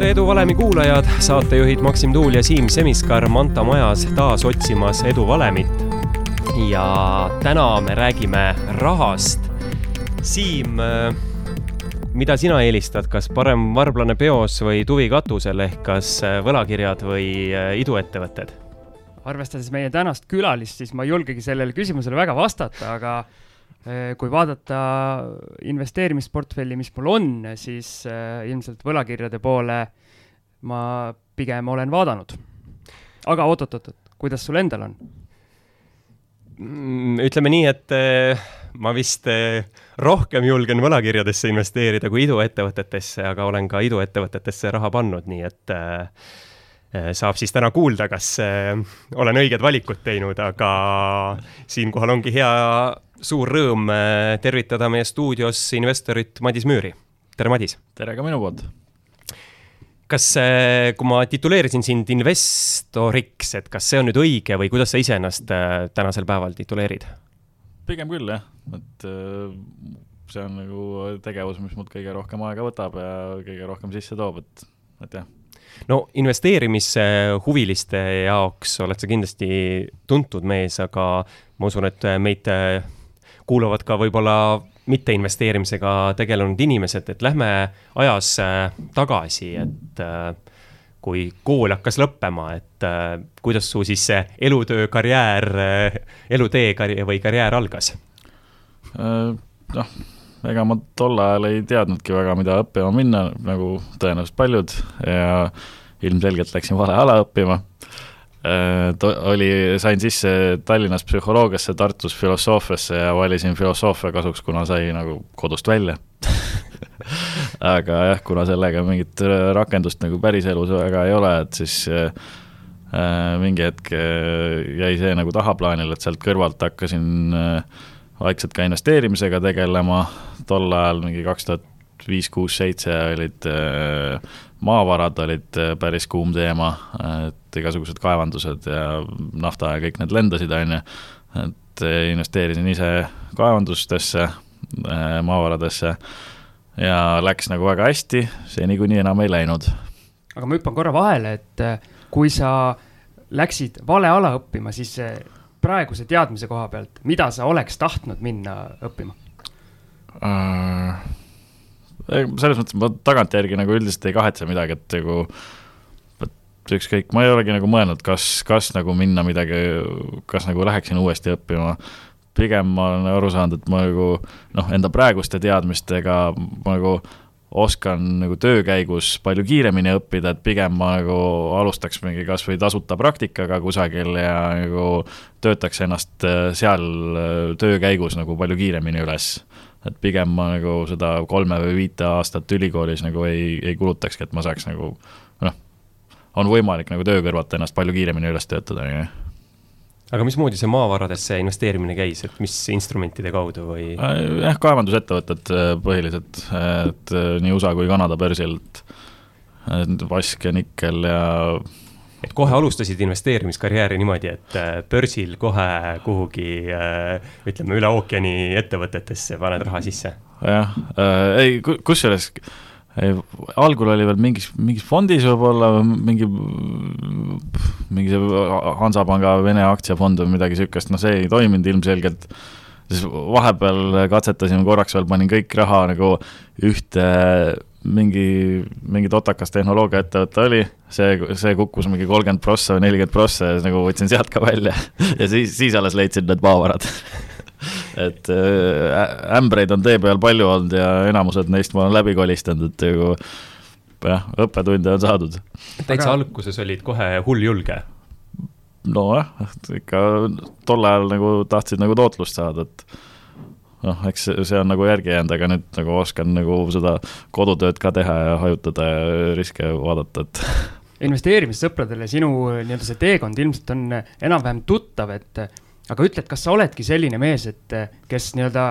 tere, Eduvalemi kuulajad, saatejuhid Maksim Tuul ja Siim Semiskar Manta majas taas otsimas eduvalemit. ja täna me räägime rahast. Siim, mida sina eelistad, kas parem varblane peos või tuvi katusel ehk kas võlakirjad või iduettevõtted? arvestades meie tänast külalist, siis ma ei julgegi sellele küsimusele väga vastata, aga kui vaadata investeerimisportfelli, mis mul on, siis eh, ilmselt võlakirjade poole ma pigem olen vaadanud. aga oot-oot-oot, kuidas sul endal on? Mm, ütleme nii, et eh, ma vist rohkem julgen võlakirjadesse investeerida kui iduettevõtetesse, aga olen ka iduettevõtetesse raha pannud, nii et äh, Äh, saab siis täna kuulda, kas äh, olen õiged valikud teinud, aga siinkohal ongi hea suur rõõm äh, tervitada meie stuudios investorit Madis Müüri. tere, Madis! tere ka minu poolt! kas, kui ma tituleerisin sind investoriks, et kas see on nüüd õige või kuidas sa ise ennast tänasel päeval tituleerid? pigem küll jah, et see on nagu tegevus, mis mult kõige rohkem aega võtab ja kõige rohkem sisse toob, et, et jah no investeerimishuviliste jaoks oled sa kindlasti tuntud mees, aga ma usun, et meid kuulavad ka võib-olla mitte investeerimisega tegelenud inimesed, et lähme ajas tagasi, et kui kool hakkas lõppema, et kuidas su siis see elutöö, karjäär, elutee karjäär või karjäär algas? noh, ega ma tol ajal ei teadnudki väga, mida õppima minna, nagu tõenäoliselt paljud ja ilmselgelt läksin vale ala õppima äh, oli, sain sisse Tallinnas psühholoogiasse, Tartus filosoofiasse ja valisin filosoofia kasuks, kuna sai nagu kodust välja. Aga jah, kuna sellega mingit rakendust nagu päriselus väga ei ole, et siis äh, mingi hetk äh, jäi see nagu tahaplaanile, et sealt kõrvalt hakkasin äh, vaikselt ka investeerimisega tegelema, tol ajal mingi kaks tuhat viis, kuus, seitse olid äh, maavarad olid äh, päris kuum teema, et igasugused kaevandused ja nafta ja kõik need lendasid, on ju, et äh, investeerisin ise kaevandustesse, äh, maavaradesse ja läks nagu väga hästi, see niikuinii enam ei läinud. aga ma hüppan korra vahele, et kui sa läksid vale ala õppima, siis praeguse teadmise koha pealt, mida sa oleks tahtnud minna õppima uh...? Selles mõttes ma tagantjärgi nagu üldiselt ei kahetse midagi, et nagu et ükskõik, ma ei olegi nagu mõelnud, kas, kas nagu minna midagi, kas nagu läheksin uuesti õppima, pigem ma olen aru saanud, et ma nagu noh, enda praeguste teadmistega ma nagu oskan nagu töö käigus palju kiiremini õppida, et pigem ma nagu alustaks mingi kas või tasuta praktikaga kusagil ja nagu töötaks ennast seal töö käigus nagu palju kiiremini üles et pigem ma nagu seda kolme või viite aastat ülikoolis nagu ei, ei kulutakski, et ma saaks nagu noh, on võimalik nagu töö kõrvalt ennast palju kiiremini üles töötada, on ju aga mismoodi see maavaradesse investeerimine käis, et mis instrumentide kaudu või? Äh, jah, kaevandusettevõtted äh, põhiliselt, et äh, nii USA kui Kanada börsil, et vask ja nikkel ja et kohe alustasid investeerimiskarjääri niimoodi, et äh, börsil kohe kuhugi äh, ütleme, üle ookeani ettevõtetesse paned raha sisse? jah äh,, ei, kusjuures algul oli veel mingis, mingis fondis võib-olla mingi, mingi see Hansapanga Vene aktsiafond või midagi niisugust, noh, see ei toiminud ilmselgelt, siis vahepeal katsetasime korraks veel, panin kõik raha nagu ühte mingi, mingi totakas tehnoloogiaettevõte oli, see, see kukkus mingi kolmkümmend prossa või nelikümmend prossa ja siis nagu võtsin sealt ka välja ja siis, siis alles leidsin need maavarad et äh, ämbreid on tee peal palju olnud ja enamused neist ma olen läbi kolistanud, et nagu jah, õppetunde on saadud. täitsa Aga... alguses olid kohe hulljulge? nojah, ikka tol ajal nagu tahtsid nagu tootlust saada, et noh, eks see on nagu järgi jäänud, aga nüüd nagu oskan nagu seda kodutööd ka teha ja hajutada ja riske vaadata, et investeerimissõpradele sinu nii-öelda see teekond ilmselt on enam-vähem tuttav, et aga ütle, et kas sa oledki selline mees, et kes nii-öelda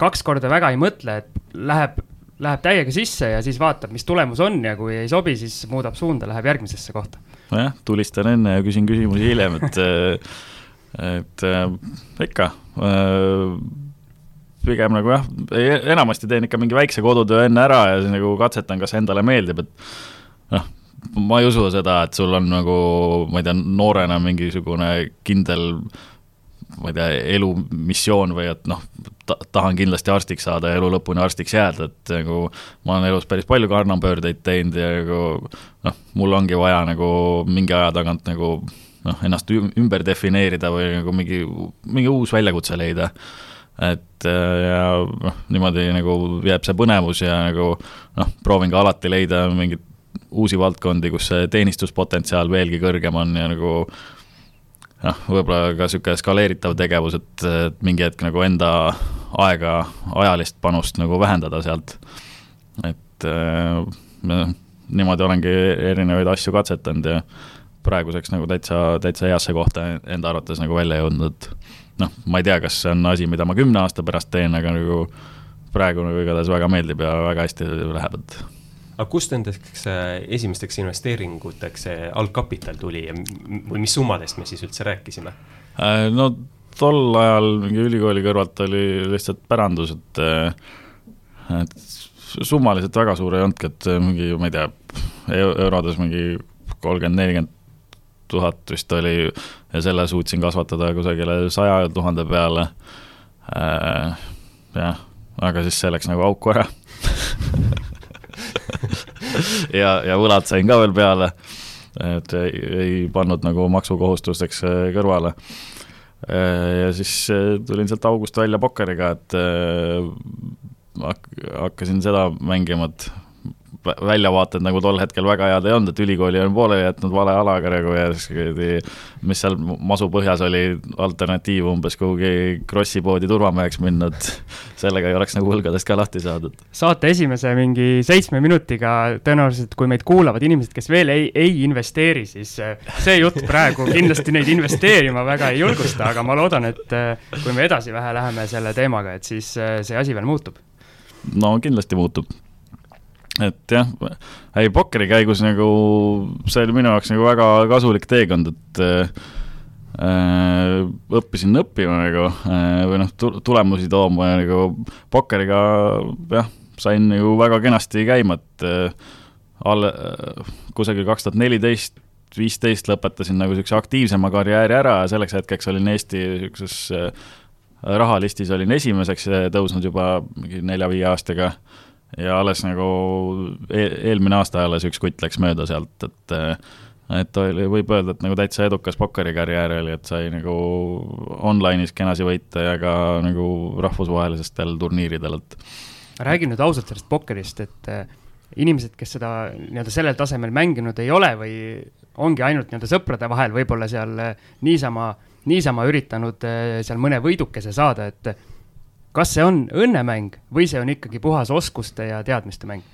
kaks korda väga ei mõtle, et läheb, läheb täiega sisse ja siis vaatab, mis tulemus on ja kui ei sobi, siis muudab suunda, läheb järgmisesse kohta. nojah, tulistan enne ja küsin küsimusi hiljem, et et ikka pigem nagu jah, enamasti teen ikka mingi väikse kodutöö enne ära ja siis nagu katsetan, kas endale meeldib, et noh, ma ei usu seda, et sul on nagu, ma ei tea, noorena mingisugune kindel ma ei tea, elumissioon või et noh, tahan kindlasti arstiks saada ja elu lõpuni arstiks jääda, et nagu ma olen elus päris palju kannapöördeid teinud ja nagu noh, mul ongi vaja nagu mingi aja tagant nagu noh, ennast ümber defineerida või nagu mingi, mingi uus väljakutse leida. Et ja noh, niimoodi nagu jääb see põnevus ja nagu noh, proovin ka alati leida mingeid uusi valdkondi, kus see teenistuspotentsiaal veelgi kõrgem on ja nagu noh, võib-olla ka niisugune skaleeritav tegevus, et, et mingi hetk nagu enda aega, ajalist panust nagu vähendada sealt. et äh, niimoodi olengi erinevaid asju katsetanud ja praeguseks nagu täitsa, täitsa heasse kohta enda arvates nagu välja jõudnud, et noh, ma ei tea, kas see on asi, mida ma kümne aasta pärast teen, aga nagu praegu nagu igatahes väga meeldib ja väga hästi läheb, et aga kust nendeks äh, esimesteks investeeringuteks see algkapital tuli ja või mis summadest me siis üldse rääkisime? Äh, no tol ajal mingi ülikooli kõrvalt oli lihtsalt pärandus, et, äh, et summaliselt väga suur ei olnudki, et mingi, ma ei tea, eurodes mingi kolmkümmend, nelikümmend tuhat vist oli ja selle suutsin kasvatada kusagile saja tuhande peale. jah, aga siis see läks nagu auku ära ja, ja võlad sain ka veel peale, et ei, ei pannud nagu maksukohustusteks äh, kõrvale. Äh, ja siis äh, tulin sealt august välja pokkeriga, et hakkasin seda mängima, et väljavaated nagu tol hetkel väga head ei olnud, et ülikooli on pooleli jätnud vale alaga nagu ja siis mis seal masu põhjas oli, alternatiiv umbes kuhugi Krossi poodi turvameheks minna, et sellega ei oleks nagu võlgadest ka lahti saadud. saate esimese mingi seitsme minutiga tõenäoliselt, kui meid kuulavad inimesed, kes veel ei, ei investeeri, siis äh, see jutt praegu kindlasti neid investeerima väga ei julgusta, aga ma loodan, et äh, kui me edasi vähe läheme selle teemaga, et siis äh, see asi veel muutub. no kindlasti muutub et jah, ei pokkeri käigus nagu see oli minu jaoks nagu väga kasulik teekond, et äh, õppisin õppima nagu äh, või noh, tulemusi tooma ja nagu pokkeriga jah, sain nagu väga kenasti käima, et äh, alle äh, kusagil kaks tuhat neliteist, viisteist lõpetasin nagu niisuguse aktiivsema karjääri ära ja selleks hetkeks olin Eesti niisuguses äh, rahalistis olin esimeseks tõusnud juba mingi nelja-viie aastaga. äh, ja alles nagu e eelmine aasta alles üks kutt läks mööda sealt, et et oli, võib öelda, et nagu täitsa edukas pokkerikarjäär oli, et sai nagu online'is kenasi võita ja ka nagu rahvusvahelistel turniiridel, et räägi nüüd ausalt sellest pokkerist, et äh, inimesed, kes seda nii-öelda sellel tasemel mänginud ei ole või ongi ainult nii-öelda sõprade vahel võib-olla seal äh, niisama, niisama üritanud seal mõne võidukese saada, et kas see on õnnemäng või see on ikkagi puhas oskuste ja teadmiste mäng?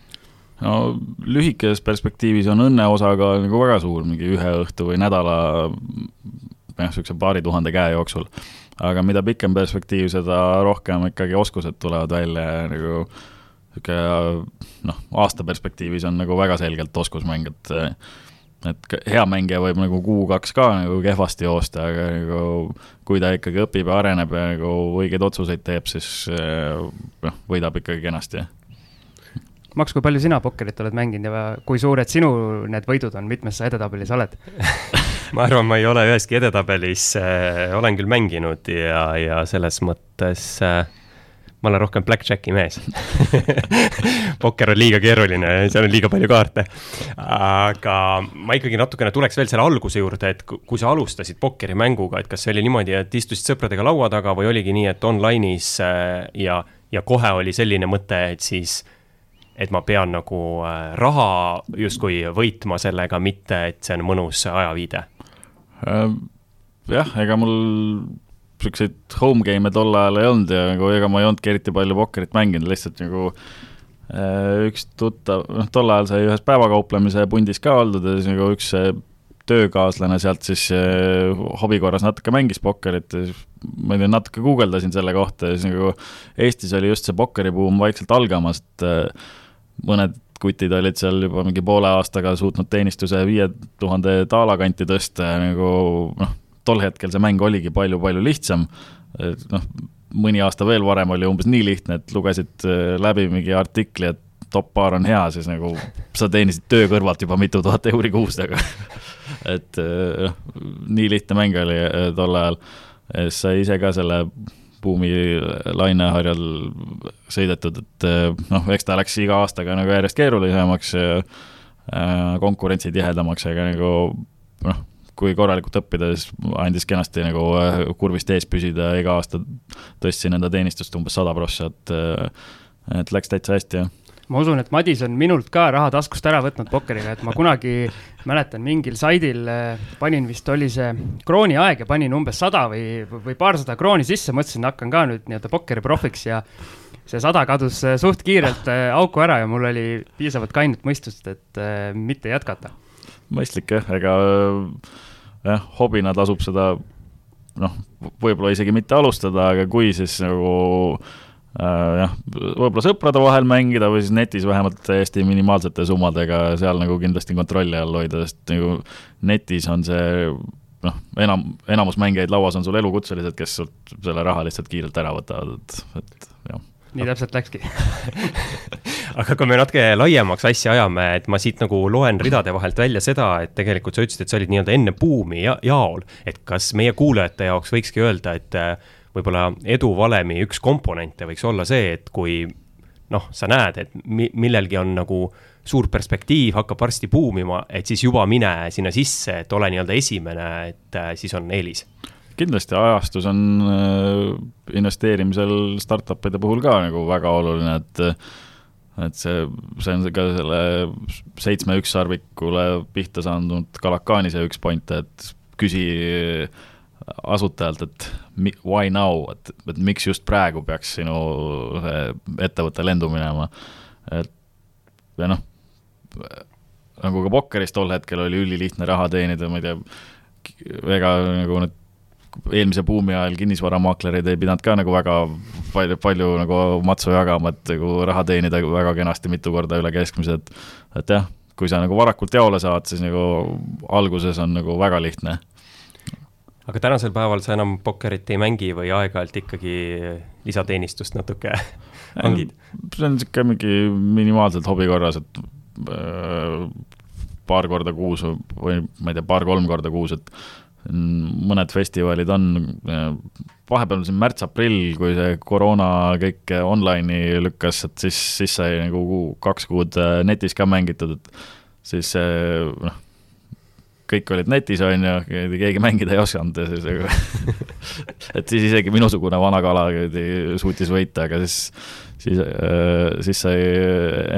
no lühikeses perspektiivis on õnne osakaal nagu väga suur, mingi ühe õhtu või nädala noh, niisuguse paari tuhande käe jooksul. aga mida pikem perspektiiv, seda rohkem ikkagi oskused tulevad välja ja nagu niisugune noh, aasta perspektiivis on nagu väga selgelt oskusmäng, et et hea mängija võib nagu kuu-kaks ka nagu kehvasti joosta, aga nagu kui ta ikkagi õpib ja areneb ja nagu õigeid otsuseid teeb, siis eh, noh, võidab ikkagi kenasti. Maks, kui palju sina pokkerit oled mänginud ja kui suured sinu need võidud on, mitmes sa edetabelis oled ma arvan, ma ei ole üheski edetabelis äh,, olen küll mänginud ja, ja selles mõttes äh, ma olen rohkem blackjacki mees pokker on liiga keeruline, seal on liiga palju kaarte. aga ma ikkagi natukene tuleks veel selle alguse juurde, et kui sa alustasid pokkerimänguga, et kas see oli niimoodi, et istusid sõpradega laua taga või oligi nii, et online'is äh, ja, ja kohe oli selline mõte, et siis et ma pean nagu äh, raha justkui võitma sellega, mitte et see on mõnus ajaviide? Äh, jah, ega mul niisuguseid home game'e tol ajal ei olnud ja nagu ega ma ei olnudki eriti palju pokkerit mänginud, lihtsalt nagu äh, üks tuttav, noh, tol ajal sai ühes päevakauplemise pundis ka oldud ja siis nagu üks töökaaslane sealt siis äh, hobi korras natuke mängis pokkerit ja siis ma ei tea, natuke guugeldasin selle kohta ja siis nagu Eestis oli just see pokkeribuum vaikselt algamas, et äh, mõned kutid olid seal juba mingi poole aastaga suutnud teenistuse viie tuhande daala kanti tõsta ja nagu noh tol hetkel see mäng oligi palju-palju lihtsam, noh, mõni aasta veel varem oli umbes nii lihtne, et lugesid äh, läbi mingi artikli, et top paar on hea, siis nagu sa teenisid töö kõrvalt juba mitu tuhat euri kuus, aga et noh, nii lihtne mäng oli tol ajal. sai ise ka selle buumi laineharjal sõidetud, et noh, eks ta läks iga aastaga nagu järjest keerulisemaks konkurentsi tihedamaks, aga nagu noh, kui korralikult õppida, siis andis kenasti nagu äh, kurvist ees püsida, iga aasta tõstsin enda teenistust umbes sada prossa, et, äh, et läks täitsa hästi, jah ma usun, et Madis on minult ka raha taskust ära võtnud pokkeriga, et ma kunagi mäletan mingil saidil äh, panin vist oli see krooni aeg ja panin umbes sada või, või paarsada krooni sisse, mõtlesin, hakkan ka nüüd nii-öelda pokkeriprofiks ja see sada kadus suht kiirelt auku ära ja mul oli piisavalt kainet mõistust, et mitte jätkata. mõistlik jah, ega jah, hobina tasub seda noh, võib-olla isegi mitte alustada, aga kui, siis nagu äh, jah, võib-olla sõprade vahel mängida või siis netis vähemalt täiesti minimaalsete summadega seal nagu kindlasti kontrolli all hoida, sest nagu netis on see noh, enam, enamus mängijaid lauas on sul elukutselised, kes sult selle raha lihtsalt kiirelt ära võtavad, et, et nii täpselt läkski aga kui me natuke laiemaks asja ajame, et ma siit nagu loen ridade vahelt välja seda, et tegelikult sa ütlesid, et sa olid nii-öelda enne buumi ja jaol. et kas meie kuulajate jaoks võikski öelda, et äh, võib-olla eduvalemi üks komponente võiks olla see, et kui noh, sa näed, et mi-, millelgi on nagu suur perspektiiv, hakkab varsti buumima, et siis juba mine sinna sisse, et ole nii-öelda esimene, et äh, siis on eelis kindlasti ajastus on äh, investeerimisel startup'ide puhul ka nagu väga oluline, et et see, see on ka selle seitsme ükssarvikule pihta saanud Galakaanise üks point, et küsi asutajalt, et why now, et, et miks just praegu peaks sinu ettevõte lendu minema. et ja noh, nagu ka pokkeris tol hetkel oli ülilihtne raha teenida, ma ei tea, ega nagu need eelmise buumi ajal kinnisvaramaaklerid ei pidanud ka nagu väga palju, palju nagu matsu jagama, et nagu raha teenida väga kenasti mitu korda üle keskmise, et et jah, kui sa nagu varakult jaole saad, siis nagu alguses on nagu väga lihtne. aga tänasel päeval sa enam pokkerit ei mängi või aeg-ajalt ikkagi lisateenistust natuke mängid? see on niisugune mingi minimaalselt hobi korras, et äh, paar korda kuus või ma ei tea, paar-kolm korda kuus, et mõned festivalid on, vahepeal siin märts-aprill, kui see koroona kõik online'i lükkas, et siis, siis sai nagu kaks kuud äh, netis ka mängitud, et siis noh, kõik olid netis, on ju, keegi mängida ei osanud ja siis nagu et siis isegi minusugune vana kala suutis võita, aga siis, siis, äh, siis sai,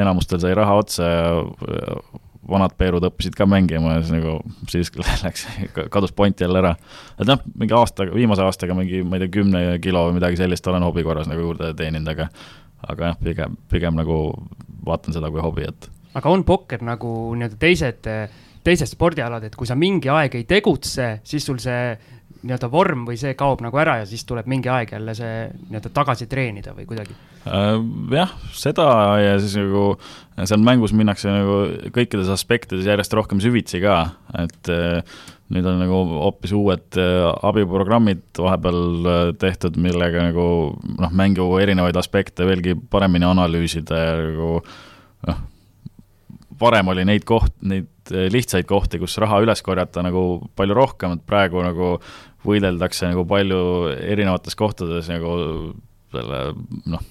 enamustel sai raha otsa ja vanad Peerud õppisid ka mängima ja siis nagu, siis läks, kadus point jälle ära. et noh, mingi aastaga, viimase aastaga mingi, ma ei tea, kümne kilo või midagi sellist olen hobi korras nagu juurde teeninud, aga aga jah, pigem, pigem nagu vaatan seda kui hobi, et. aga on pokker nagu nii-öelda teised, teised spordialad, et kui sa mingi aeg ei tegutse, siis sul see nii-öelda vorm või see kaob nagu ära ja siis tuleb mingi aeg jälle see nii-öelda tagasi treenida või kuidagi äh,? jah, seda ja siis nagu seal mängus minnakse nagu kõikides aspektides järjest rohkem süvitsi ka, et äh, nüüd on nagu hoopis uued äh, abiprogrammid vahepeal tehtud, millega nagu noh, mängu erinevaid aspekte veelgi paremini analüüsida ja nagu noh, varem oli neid koht, neid lihtsaid kohti, kus raha üles korjata nagu palju rohkem, et praegu nagu võideldakse nagu palju erinevates kohtades nagu selle noh,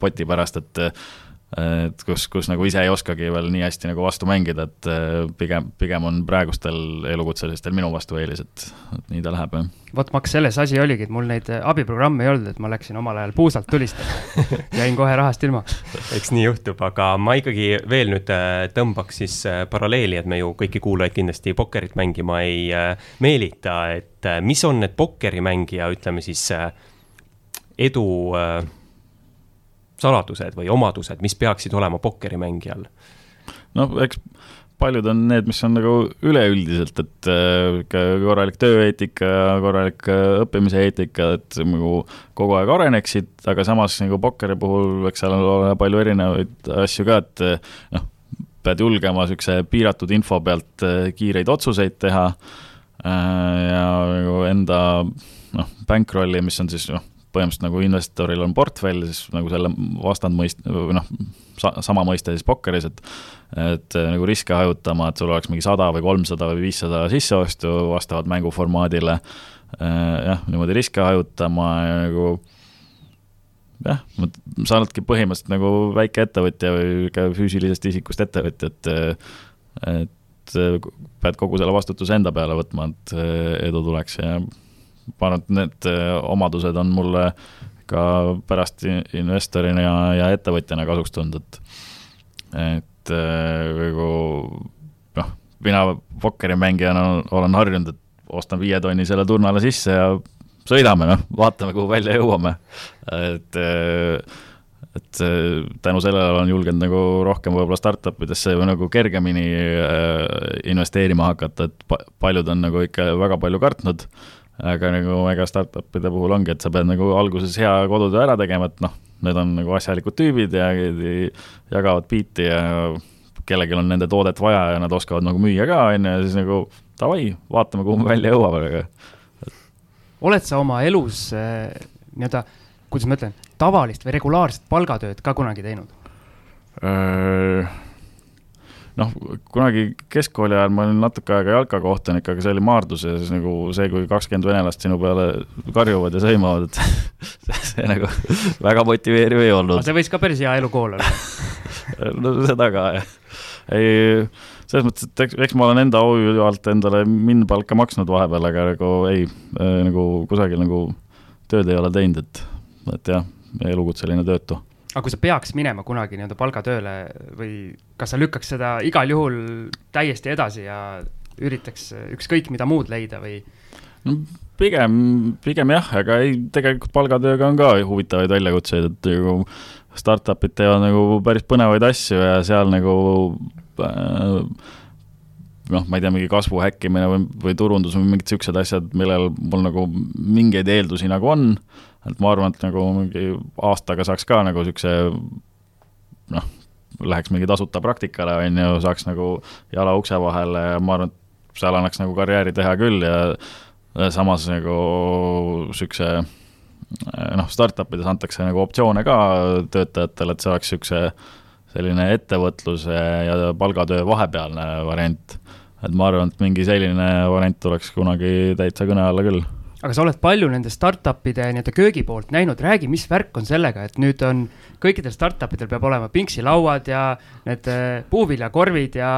poti pärast, et et kus, kus nagu ise ei oskagi veel nii hästi nagu vastu mängida, et pigem, pigem on praegustel elukutselistel minu vastu eelis, et, et nii ta läheb, jah. vot, Max, selles asi oligi, et mul neid abiprogramme ei olnud, et ma läksin omal ajal puusalt tulistama jäin kohe rahast ilma. eks nii juhtub, aga ma ikkagi veel nüüd äh, tõmbaks siis äh, paralleeli, et me ju kõiki kuulajaid kindlasti pokkerit mängima ei äh, meelita, et mis on need pokkerimängija, ütleme siis edu saladused või omadused, mis peaksid olema pokkerimängijal? no eks paljud on need, mis on nagu üleüldiselt, et ikka äh, korralik tööeetika korralik äh, õppimise eetika, et nagu kogu aeg areneksid, aga samas nagu pokkeri puhul, eks seal ole palju erinevaid asju ka, et noh, pead julgema niisuguse piiratud info pealt äh, kiireid otsuseid teha ja nagu enda noh, bankroll'i, mis on siis noh, põhimõtteliselt nagu investoril on portfell, siis nagu selle vastandmõist-, või noh, sa-, sama mõiste siis pokkeris, et et nagu riske hajutama, et sul oleks mingi sada või kolmsada või viissada sisseostu vastavalt mänguformaadile, jah, niimoodi riske hajutama ja nagu jah, sa oledki põhimõtteliselt nagu väikeettevõtja või ka füüsilisest isikust ettevõtja, et et pead kogu selle vastutuse enda peale võtma, et edu tuleks ja ma arvan, et need omadused on mulle ka pärast investorina ja, ja ettevõtjana kasuks tulnud, et et nagu noh, mina pokkerimängijana olen harjunud, et ostan viie tonni selle turnale sisse ja sõidame, noh, vaatame, kuhu välja jõuame. et, et tänu sellele olen julgenud nagu rohkem võib-olla startup idesse või nagu kergemini investeerima hakata, et paljud on nagu ikka väga palju kartnud, aga nagu ega startup'ide puhul ongi, et sa pead nagu alguses hea kodutöö ära tegema, et noh, need on nagu asjalikud tüübid ja jagavad biiti ja kellelgi on nende toodet vaja ja nad oskavad nagu müüa ka, on ju, ja siis nagu davai, vaatame, kuhu me välja jõuame, aga oled sa oma elus äh, nii-öelda, kuidas ma ütlen, tavalist või regulaarset palgatööd ka kunagi teinud? Noh, kunagi keskkooli ajal ma olin natuke aega jalkakohtunik, aga see oli Maardus ja siis nagu see, kui kakskümmend venelast sinu peale karjuvad ja sõimavad, et see, see nagu väga motiveeriv ei olnud. see võis ka päris hea elukool olla no seda ka, jah. ei, selles mõttes, et eks, eks ma olen enda au alt endale minnpalka maksnud vahepeal, aga nagu ei, nagu kusagil nagu tööd ei ole teinud, et, et jah, elukutseline töötu aga kui sa peaks minema kunagi nii-öelda palgatööle või kas sa lükkaks seda igal juhul täiesti edasi ja üritaks ükskõik mida muud leida või? no pigem, pigem jah, aga ei, tegelikult palgatööga on ka huvitavaid väljakutseid, et nagu startup'id teevad nagu päris põnevaid asju ja seal nagu äh, noh, ma ei tea, mingi kasvu häkkimine või, või turundus või mingid niisugused asjad, millel mul nagu mingeid eeldusi nagu on et ma arvan, et nagu mingi aastaga saaks ka nagu niisuguse noh, läheks mingi tasuta praktikale, on ju, saaks nagu jala ukse vahele ja ma arvan, et seal annaks nagu karjääri teha küll ja samas nagu niisuguse noh, startup ides antakse nagu optsioone ka töötajatele, et see oleks niisuguse selline ettevõtluse ja palgatöö vahepealne variant. et ma arvan, et mingi selline variant tuleks kunagi täitsa kõne alla küll aga sa oled palju nende startup'ide nii-öelda köögi poolt näinud, räägi, mis värk on sellega, et nüüd on kõikidel startup idel peab olema pingsilauad ja need äh, puuviljakorvid ja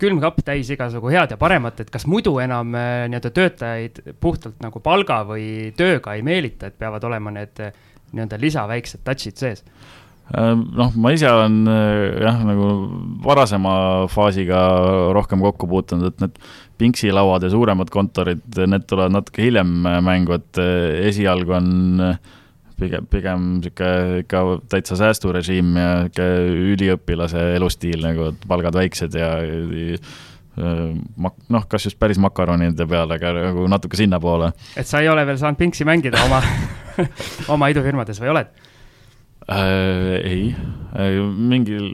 külmkapp täis igasugu head ja paremat, et kas muidu enam äh, nii-öelda töötajaid puhtalt nagu palga või tööga ei meelita, et peavad olema need äh, nii-öelda lisaväiksed touch'id sees? Noh, ma ise olen jah, nagu varasema faasiga rohkem kokku puutunud, et need pingsilauad ja suuremad kontorid, need tulevad natuke hiljem mängu, et esialgu on pigem, pigem niisugune ikka täitsa säästurežiim ja niisugune üliõpilase elustiil nagu, et palgad väiksed ja, ja mak-, noh, kas just päris makaronide peale, aga nagu natuke sinnapoole. et sa ei ole veel saanud pingsi mängida oma oma idufirmades või oled äh,? ei, mingil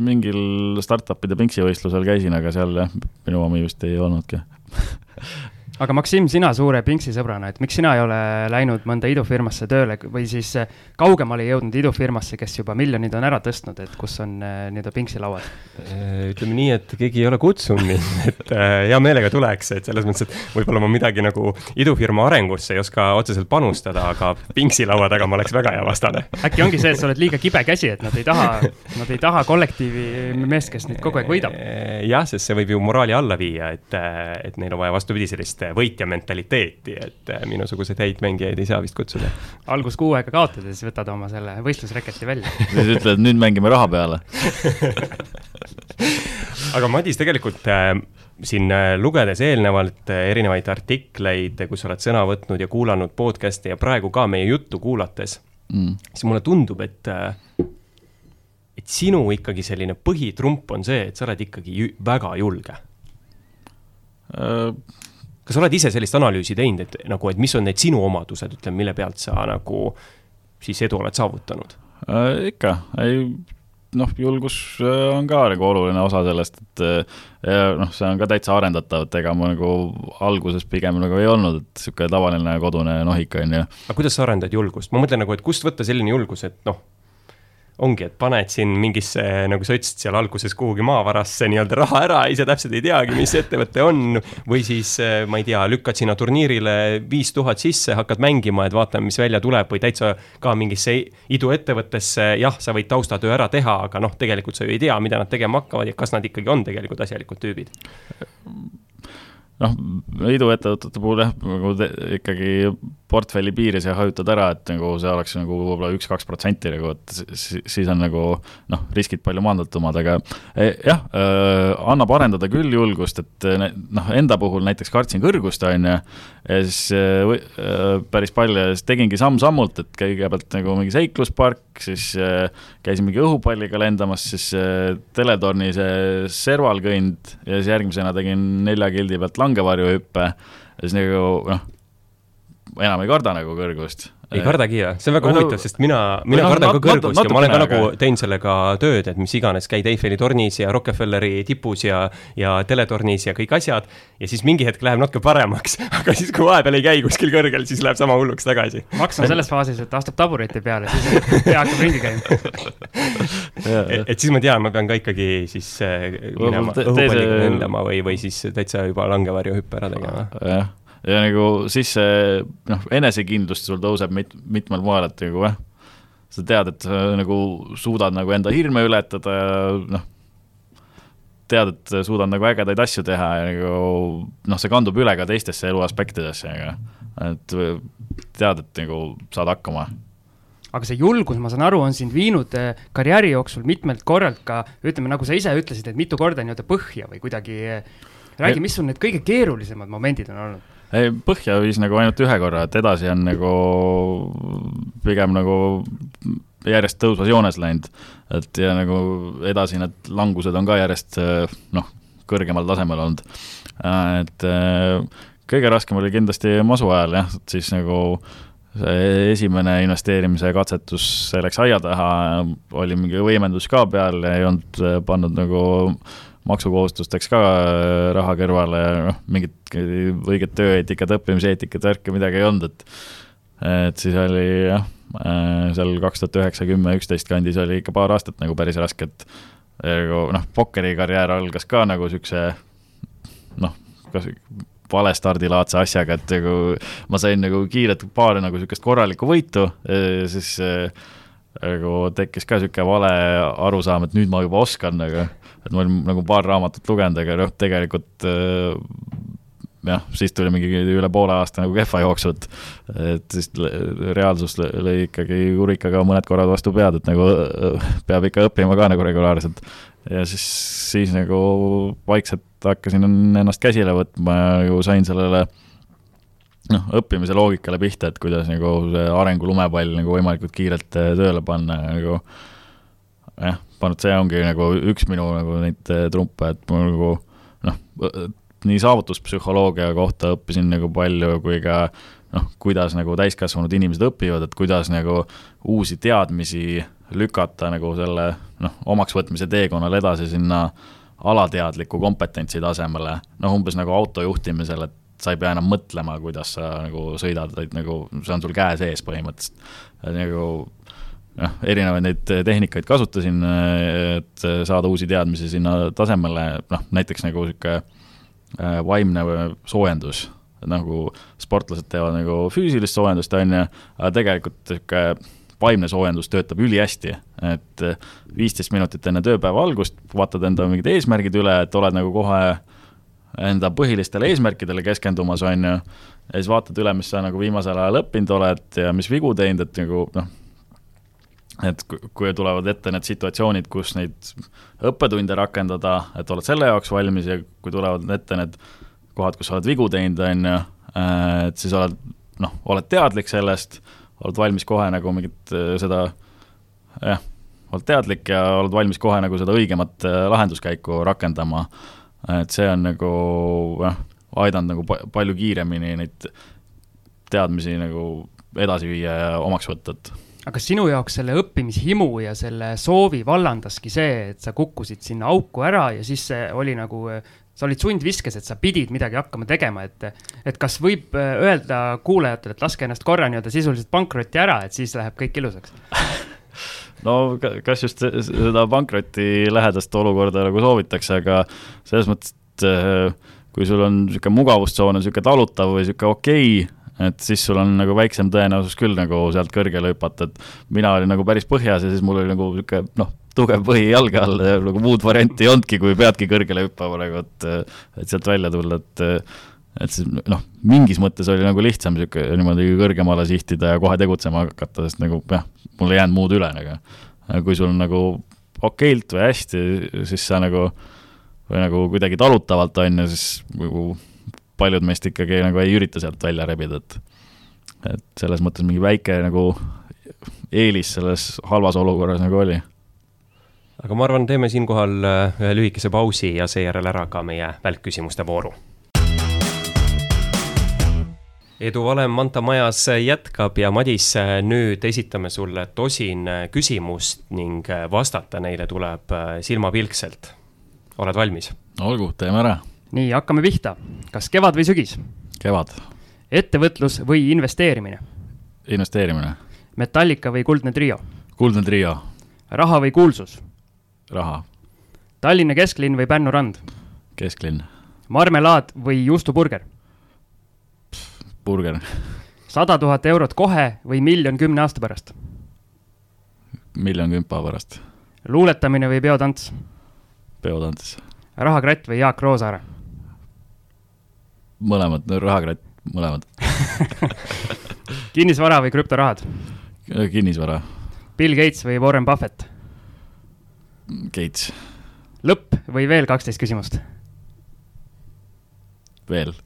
mingil startup'ide pinksivõistlusel käisin, aga seal jah, minu omi vist ei olnudki aga Maksim, sina suure Pinksi sõbrana, et miks sina ei ole läinud mõnda idufirmasse tööle või siis eh, kaugemale jõudnud idufirmasse, kes juba miljonid on ära tõstnud, et kus on eh, nii-öelda Pinksi lauad? Eh, ütleme nii, et keegi ei ole kutsunud mind, et hea meelega tuleks, et selles mõttes, et võib-olla ma midagi nagu idufirma arengusse ei oska otseselt panustada, aga Pinksi laua taga ma oleks väga hea vastane. äkki ongi see, et sa oled liiga kibe käsi, et nad ei taha, nad ei taha kollektiivi meest, kes neid kogu aeg võidab? jah, sest see võib ju moraali alla viia, et, et neil on vaja vastupidi sellist võitja mentaliteeti, et äh, minusuguseid häid mängijaid ei saa vist kutsuda. algus kuu aega kaotada, siis võtad oma selle võistlusreketi välja. siis ütled, nüüd mängime raha peale aga Madis, tegelikult äh, siin äh, lugedes eelnevalt äh, erinevaid artikleid, kus oled sõna võtnud ja kuulanud podcast'e ja praegu ka meie juttu kuulates mm., siis mulle tundub, et et sinu ikkagi selline põhitrump on see, et sa oled ikkagi ju, väga julge kas sa oled ise sellist analüüsi teinud, et nagu, et mis on need sinu omadused, ütleme, mille pealt sa nagu siis edu oled saavutanud äh,? ikka, ei, noh, julgus äh, on ka nagu oluline osa sellest, et ja noh, see on ka täitsa arendatav, et ega ma nagu alguses pigem nagu ei olnud, et niisugune tavaline kodune nohik, on ju. aga kuidas sa arendad julgust? ma mõtlen nagu, et kust võtta selline julgus, et noh, ongi, et paned siin mingisse, nagu sa ütlesid, seal alguses kuhugi maavarasse nii-öelda raha ära, ise täpselt ei teagi, mis ettevõte on. või siis, eh, ma ei tea, lükkad sinna turniirile viis tuhat sisse, hakkad mängima, et vaatame, mis välja tuleb või täitsa ka mingisse iduettevõttesse, jah, sa võid taustatöö ära teha, aga noh, tegelikult sa ju ei tea, mida nad tegema hakkavad ja kas nad ikkagi on tegelikult asjalikud tüübid noh, iduettevõtete puhul jah, nagu ikkagi portfelli piires ja hajutad ära, et nagu see oleks nagu võib-olla üks-kaks protsenti nagu, et siis on nagu noh, riskid palju maandatumad, aga e, jah äh,, annab arendada küll julgust, et noh, enda puhul näiteks kartsin kõrgust, on ju, ja siis päris palju ja siis tegingi samm-sammult, et kõigepealt nagu mingi seikluspark, siis käisin mingi õhupalliga lendamas, siis teletorni see servalkõnd ja siis järgmisena tegin nelja kildi pealt langevarjuhüppe ja siis nagu noh, enam ei karda nagu kõrgust ei kardagi jah, see on väga huvitav, sest mina, mina no, kardan ka kõrgust ja ma olen ka nagu teinud sellega tööd, et mis iganes, käid Eiffeli tornis ja Rockefelleri tipus ja, ja teletornis ja kõik asjad. ja siis mingi hetk läheb natuke paremaks, aga siis, kui vahepeal ei käi kuskil kõrgel, siis läheb sama hulluks tagasi. Max on selles faasis, et astub tabureti peale, siis pea hakkab ringi käima et, et siis ma tean, ma pean ka ikkagi siis äh, minema õhupalliga lendama või, või siis täitsa juba langevarjuhüppe ära tegema. jah ja nagu siis see noh, enesekindlus sul tõuseb mit-, mitmel moel, et nagu jah, sa tead, et sa nagu suudad nagu enda hirme ületada ja noh, tead, et suudad nagu ägedaid asju teha ja nagu noh, see kandub üle ka teistesse elu aspektidesse, aga et tead, et nagu saad hakkama aga see julgus, ma saan aru, on sind viinud eh, karjääri jooksul mitmelt korralt ka, ütleme, nagu sa ise ütlesid, et mitu korda nii-öelda põhja või kuidagi. Eh, räägi, mis sul need kõige keerulisemad momendid on olnud? Ei, põhja viis nagu ainult ühe korra, et edasi on nagu pigem nagu järjest tõusvas joones läinud. et ja nagu edasi need langused on ka järjest noh, kõrgemal tasemel olnud. et kõige raskem oli kindlasti masu ajal jah, et siis nagu see esimene investeerimise katsetus, see läks aia taha, oli mingi võimendus ka peal ja ei olnud pannud nagu maksukohustusteks ka äh, raha kõrvale noh, mingit õiget tööeetikat, õppimiseetikat, värke midagi ei olnud, et et siis oli jah, äh, seal kaks tuhat üheksa, kümme, üksteist kandis oli ikka paar aastat nagu päris raske, et nagu noh, pokkerikarjäär algas ka nagu niisuguse noh, kas vale stardilaadse asjaga, et nagu ma sain nagu kiirelt paar nagu niisugust korralikku võitu, siis nagu tekkis ka niisugune vale arusaam, et nüüd ma juba oskan nagu et ma olin nagu paar raamatut lugenud, aga noh, tegelikult äh, jah, siis tuli mingi üle poole aasta nagu kehva jooksu, et et siis reaalsus lõi ikkagi kurikaga mõned korrad vastu pead, et nagu äh, peab ikka õppima ka nagu regulaarselt. ja siis, siis nagu vaikselt hakkasin ennast käsile võtma ja nagu sain sellele noh, õppimise loogikale pihta, et kuidas nagu see arengu lumepall nagu võimalikult kiirelt tööle panna nagu jah, et see ongi nagu üks minu nagu neid eh, trumpe, et ma nagu noh, nii saavutuspsühholoogia kohta õppisin nagu palju, kui ka noh, kuidas nagu täiskasvanud inimesed õpivad, et kuidas nagu uusi teadmisi lükata nagu selle noh, omaksvõtmise teekonnal edasi sinna alateadliku kompetentsi tasemele, noh umbes nagu auto juhtimisel, et sa ei pea enam mõtlema, kuidas sa nagu sõidad, vaid nagu see on sul käe sees põhimõtteliselt. nagu noh, erinevaid neid tehnikaid kasutasin, et saada uusi teadmisi sinna tasemele, noh näiteks nagu sihuke äh, vaimne soojendus, nagu sportlased teevad nagu füüsilist soojendust, on ju, aga tegelikult sihuke vaimne soojendus töötab ülihästi, et viisteist minutit enne tööpäeva algust vaatad enda mingid eesmärgid üle, et oled nagu kohe enda põhilistele eesmärkidele keskendumas, on ju, ja siis vaatad üle, mis sa nagu viimasel ajal õppinud oled ja mis vigu teinud, et nagu noh, et kui tulevad ette need situatsioonid, kus neid õppetunde rakendada, et oled selle jaoks valmis ja kui tulevad ette need kohad, kus sa oled vigu teinud, on ju, et siis oled noh, oled teadlik sellest, oled valmis kohe nagu mingit äh, seda jah, oled teadlik ja oled valmis kohe nagu seda õigemat äh, lahenduskäiku rakendama, et see on nagu jah, aidanud nagu palju kiiremini neid teadmisi nagu edasi viia ja omaks võtta, et aga kas sinu jaoks selle õppimishimu ja selle soovi vallandaski see, et sa kukkusid sinna auku ära ja siis see oli nagu, sa olid sundviskes, et sa pidid midagi hakkama tegema, et, et kas võib äh, öelda kuulajatele, et laske ennast korra nii-öelda sisuliselt pankrotti ära, et siis läheb kõik ilusaks no kas just seda pankroti lähedast olukorda nagu soovitakse, aga selles mõttes, et äh, kui sul on niisugune mugavustsoon on niisugune talutav või niisugune okei okay,, et siis sul on nagu väiksem tõenäosus küll nagu sealt kõrgele hüpata, et mina olin nagu päris põhjas ja siis mul oli nagu niisugune noh, tugev põhi jalge all ja nagu muud varianti ei olnudki, kui peadki kõrgele hüppama nagu, et et sealt välja tulla, et et siis noh, mingis mõttes oli nagu lihtsam niisugune niimoodi kõrgemale sihtida ja kohe tegutsema hakata, sest nagu jah, mul ei jäänud muud üle nagu. kui sul nagu okeilt või hästi, siis sa nagu või nagu kuidagi talutavalt on ju, siis nagu paljud meist ikkagi nagu ei ürita sealt välja rebida, et et selles mõttes mingi väike nagu eelis selles halvas olukorras nagu oli. aga ma arvan, teeme siinkohal äh, ühe lühikese pausi ja seejärel ära ka meie välkküsimuste vooru. Edu Valem Manta Majas jätkab ja Madis, nüüd esitame sulle tosin küsimust ning vastata neile tuleb silmapilkselt. oled valmis? olgu, teeme ära nii, hakkame pihta. kas kevad või sügis? kevad. ettevõtlus või investeerimine? investeerimine. Metallica või Kuldne Trio? kuldne Trio. raha või kuulsus? raha. Tallinna kesklinn või Pärnu rand? kesklinn. marmelaad või juustuburger? Burger. sada tuhat eurot kohe või miljon kümne aasta pärast? miljon kümpa pärast. luuletamine või peotants? peotants rahakratt või Jaak Roosaare? mõlemad, rahakratt, mõlemad kinnisvara või krüptorahad? kinnisvara. Bill Gates või Warren Buffett? Gates. lõpp või veel kaksteist küsimust? Veel.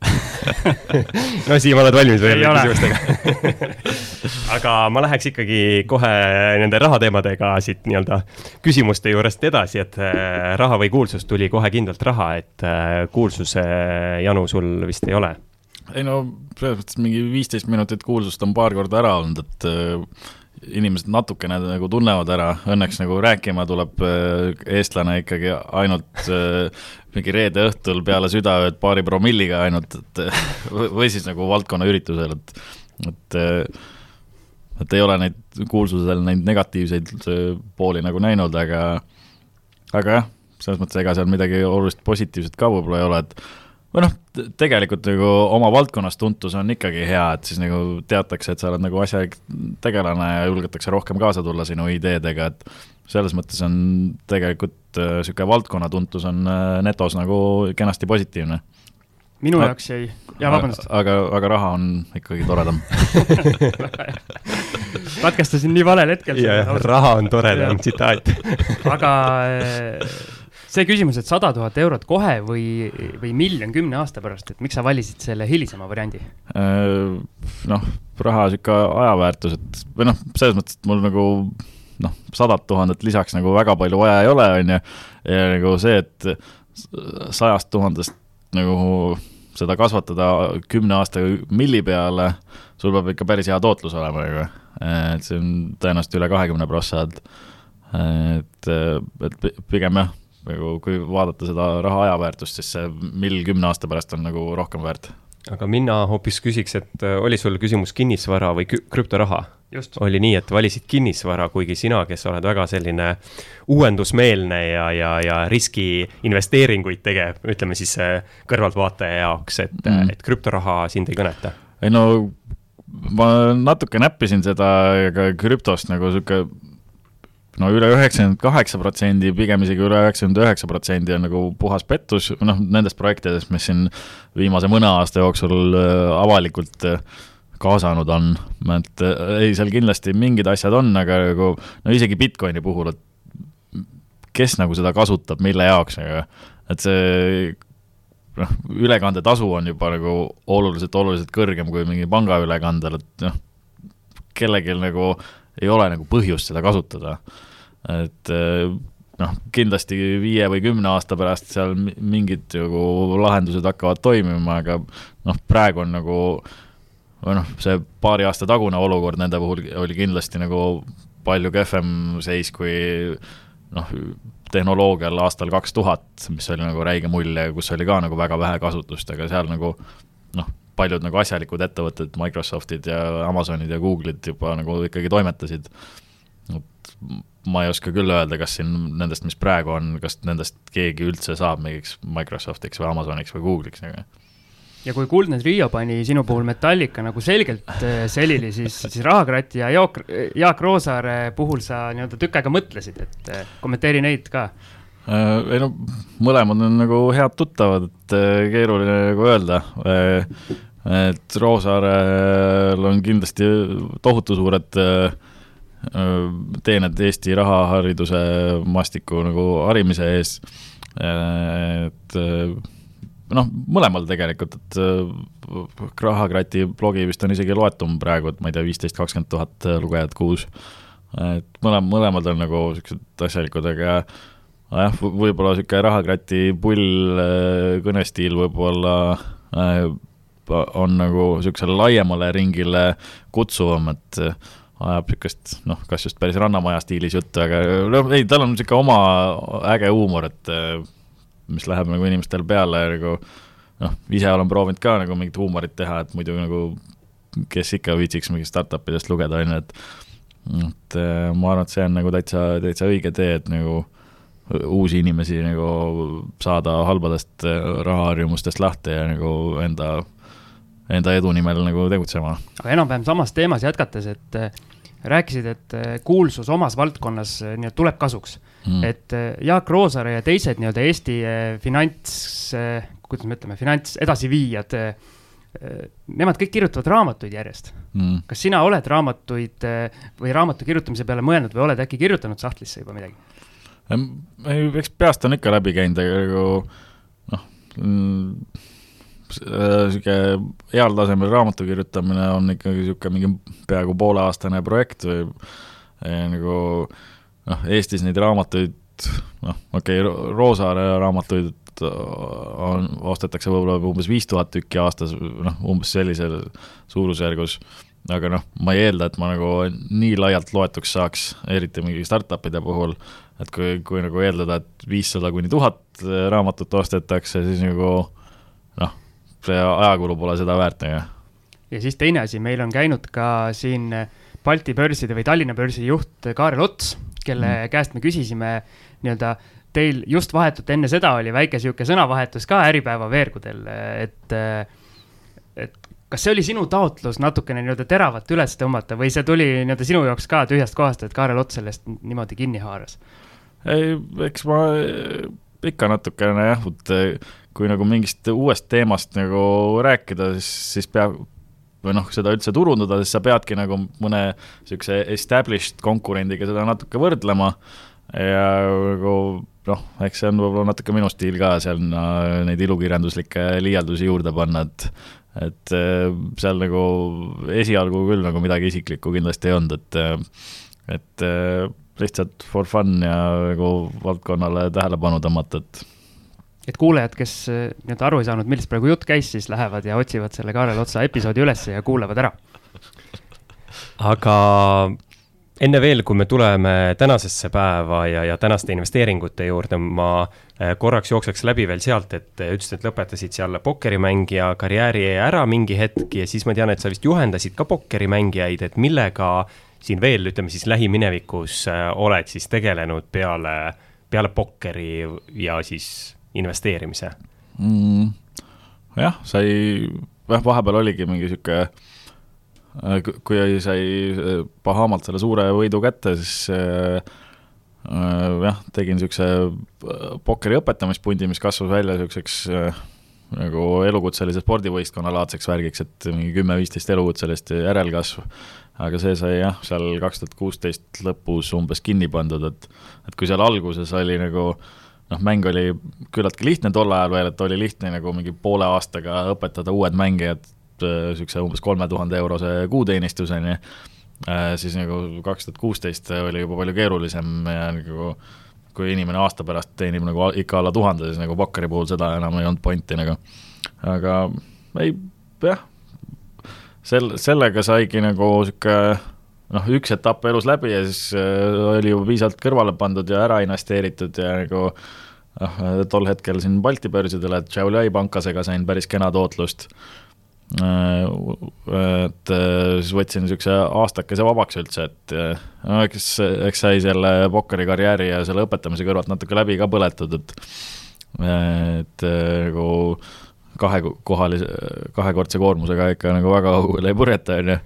No Siim, oled valmis veel küsimustega? Aga ma läheks ikkagi kohe nende rahateemadega siit nii-öelda küsimuste juurest edasi, et äh, raha või kuulsus tuli kohe kindlalt raha, et äh, kuulsuse janu sul vist ei ole? ei no selles mõttes mingi viisteist minutit kuulsust on paar korda ära olnud, et äh, inimesed natukene nagu tunnevad ära, õnneks nagu rääkima tuleb eestlane ikkagi ainult mingi reede õhtul peale südaööd paari promilliga ainult, et või siis nagu valdkonnaüritusel, et, et et ei ole neid kuulsusel neid negatiivseid pooli nagu näinud, aga aga jah, selles mõttes ega seal midagi olulist positiivset ka võib-olla ei ole, et või noh, tegelikult nagu oma valdkonnas tuntus on ikkagi hea, et siis nagu teatakse, et sa oled nagu asjalik tegelane ja julgetakse rohkem kaasa tulla sinu ideedega, et selles mõttes on tegelikult niisugune äh, valdkonna tuntus on äh, netos nagu kenasti positiivne. minu A jaoks jäi, jaa, vabandust. aga, aga raha on ikkagi toredam katkestasin nii valel hetkel. jah, raha on toredam tsitaat aga äh, see küsimus, et sada tuhat eurot kohe või, või miljon kümne aasta pärast, et miks sa valisid selle hilisema variandi? noh, raha sihuke ajaväärtus, et või noh, selles mõttes, et mul nagu noh, sadat tuhandet lisaks nagu väga palju vaja ei ole, on ju, ja nagu see, et sajast tuhandest nagu seda kasvatada kümne aastaga milli peale, sul peab ikka päris hea tootlus olema nagu, et see on tõenäoliselt üle kahekümne prossa, et et, et pigem jah, nagu kui vaadata seda raha ajaväärtust, siis see mill kümne aasta pärast on nagu rohkem väärt aga mina hoopis küsiks, et äh, oli sul küsimus kinnisvara või krüptoraha? oli nii, et valisid kinnisvara, kuigi sina, kes oled väga selline uuendusmeelne ja, ja, ja riskiinvesteeringuid tegev, ütleme siis äh, kõrvaltvaataja jaoks, et mm., et krüptoraha sind ei kõneta? ei no ma natuke näppisin seda ka krüptost nagu sihuke no üle üheksakümmend kaheksa protsendi, pigem isegi üle üheksakümmend üheksa protsendi on nagu puhas pettus, noh, nendest projektidest, mis siin viimase mõne aasta jooksul äh, avalikult äh, kaasanud on, et äh, ei, seal kindlasti mingid asjad on, aga nagu no isegi Bitcoini puhul, et kes nagu seda kasutab, mille jaoks, aga et see noh, ülekandetasu on juba nagu oluliselt, oluliselt kõrgem kui mingi pangaülekandel, et noh, kellelgi nagu ei ole nagu põhjust seda kasutada. et eh, noh, kindlasti viie või kümne aasta pärast seal mingid nagu lahendused hakkavad toimima, aga noh, praegu on nagu või noh, see paari aasta tagune olukord nende puhul oli kindlasti nagu palju kehvem seis kui noh, tehnoloogial aastal kaks tuhat, mis oli nagu räige mulje, kus oli ka nagu väga vähe kasutust, aga seal nagu noh, paljud nagu asjalikud ettevõtted, Microsoftid ja Amazonid ja Google'id juba nagu ikkagi toimetasid. et ma ei oska küll öelda, kas siin nendest, mis praegu on, kas nendest keegi üldse saab mingiks Microsoftiks või Amazoniks või Google'iks nagu ja kui Kuldne Trio pani sinu puhul Metallica nagu selgelt äh, selili, siis, siis Rahakratti ja Jaak, Jaak Roosaare puhul sa nii-öelda tükk aega mõtlesid, et äh, kommenteeri neid ka. Äh, ei no mõlemad on nagu head tuttavad, et keeruline nagu öelda. et Roosaarel on kindlasti tohutu suured teened Eesti rahahariduse mastiku nagu harimise ees. et noh, mõlemal tegelikult, et äh, Rahakrati blogi vist on isegi loetum praegu, et ma ei tea, viisteist, kakskümmend tuhat äh, lugejat kuus. et mõlem-, mõlemad on nagu niisugused asjalikud, aga jah, võib-olla niisugune Rahakrati pull äh, kõnestiil võib-olla on nagu niisugusele laiemale ringile kutsuvam, et ajab niisugust noh, kas just päris Rannamaja stiilis juttu, aga noh, ei, tal on niisugune oma äge huumor, et mis läheb nagu inimestel peale nagu noh, ise olen proovinud ka nagu mingit huumorit teha, et muidu nagu kes ikka viitsiks mingit startup idest lugeda, on ju, et et äh, ma arvan, et see on nagu täitsa, täitsa õige tee, et nagu uusi inimesi nagu saada halbadest äh, rahaharjumustest lahti ja nagu enda, enda edu nimel nagu tegutsema. aga enam-vähem samas teemas jätkates, et äh, rääkisid, et kuulsus omas valdkonnas nii-öelda tuleb kasuks mm.. et äh, Jaak Roosaare ja teised nii-öelda Eesti äh, finants, äh, kuidas me ütleme, finants edasiviijad, nemad kõik kirjutavad raamatuid järjest mm.. kas sina oled raamatuid või raamatu kirjutamise peale mõelnud või oled äkki kirjutanud sahtlisse juba midagi? Eks peast on ikka läbi käinud, aga nagu noh, niisugune heal tasemel raamatu kirjutamine on ikkagi niisugune mingi peaaegu pooleaastane projekt või nagu äh, noh, Eestis neid raamatuid, noh, okei okay,, Roosaare raamatuid on, ostetakse võib-olla umbes viis tuhat tükki aastas, noh, umbes sellisel suurusjärgus, aga noh, ma ei eelda, et ma nagu nii laialt loetuks saaks, eriti mingi startup'ide puhul, et kui, kui nagu eeldada, et viissada kuni tuhat raamatut ostetakse, siis nagu noh, see ajakulu pole seda väärt, nagu. ja siis teine asi, meil on käinud ka siin Balti börside või Tallinna börsi juht Kaarel Ots kelle mm. käest me küsisime nii-öelda teil just vahetult enne seda oli väike sihuke sõnavahetus ka Äripäeva veergudel, et, et kas see oli sinu taotlus natukene nii-öelda teravat üles tõmmata või see tuli nii-öelda sinu jaoks ka tühjast kohast, et Kaarel Ots sellest niimoodi kinni haaras? Eks ma ikka natukene jah, et kui nagu mingist uuest teemast nagu rääkida, siis, siis peab, või noh, seda üldse turundada, siis sa peadki nagu mõne niisuguse established konkurendiga seda natuke võrdlema. Ja nagu noh, eks see on võib-olla natuke minu stiil ka seal neid ilukirjanduslikke liialdusi juurde panna, et et äh, seal nagu esialgu küll nagu midagi isiklikku kindlasti ei olnud, et et lihtsalt for fun ja nagu valdkonnale tähelepanu tõmmata, et et kuulajad, kes eh, nii-öelda aru ei saanud, millest praegu jutt käis, siis lähevad ja otsivad selle Kaarel Otsa episoodi üles ja kuulavad ära. aga enne veel, kui me tuleme tänasesse päeva ja, ja tänaste investeeringute juurde, ma eh, korraks jookseks läbi veel sealt, et ütlesid, et lõpetasid seal pokkerimängija karjääri ära mingi hetk ja siis ma tean, et sa vist juhendasid ka pokkerimängijaid, et millega siin veel, ütleme siis lähiminevikus eh, oled siis tegelenud peale, peale pokkeri ja siis investeerimise mm,? jah, sai, jah, vahepeal oligi mingi sihuke, äh, kui sai äh, Bahamalt selle suure võidu kätte, siis äh, jah, tegin niisuguse pokkeri õpetamispundi, mis kasvas välja niisuguseks nagu elukutselise spordivõistkonna laadseks värgiks, et mingi kümme-viisteist elukutselist järelkasv. Aga see sai jah, seal kaks tuhat kuusteist lõpus umbes kinni pandud, et, et kui seal alguses oli nagu äh, noh, mäng oli küllaltki lihtne tol ajal veel, et oli lihtne nagu mingi poole aastaga õpetada uued mängijad niisuguse umbes kolme tuhande eurose kuuteenistuseni, äh, siis nagu kaks tuhat kuusteist oli juba palju keerulisem ja nagu kui inimene aasta pärast teenib nagu ikka alla tuhande, siis nagu Bakkari puhul seda enam ei olnud pointi nagu. aga ei, jah, sel-, sellega saigi nagu sihuke noh, üks etapp elus läbi ja siis äh, oli juba piisavalt kõrvale pandud ja ära investeeritud ja nagu noh, tol hetkel siin Balti börsidel, et Šiauliai pankasega sain päris kena tootlust. Äh, et äh, siis võtsin niisuguse aastakese vabaks üldse, et no eks, eks sai selle pokkerikarjääri ja selle õpetamise kõrvalt natuke läbi ka põletud, et et nagu kahekohalise, kahekordse koormusega ikka nagu väga õuele ei purjeta, on ju.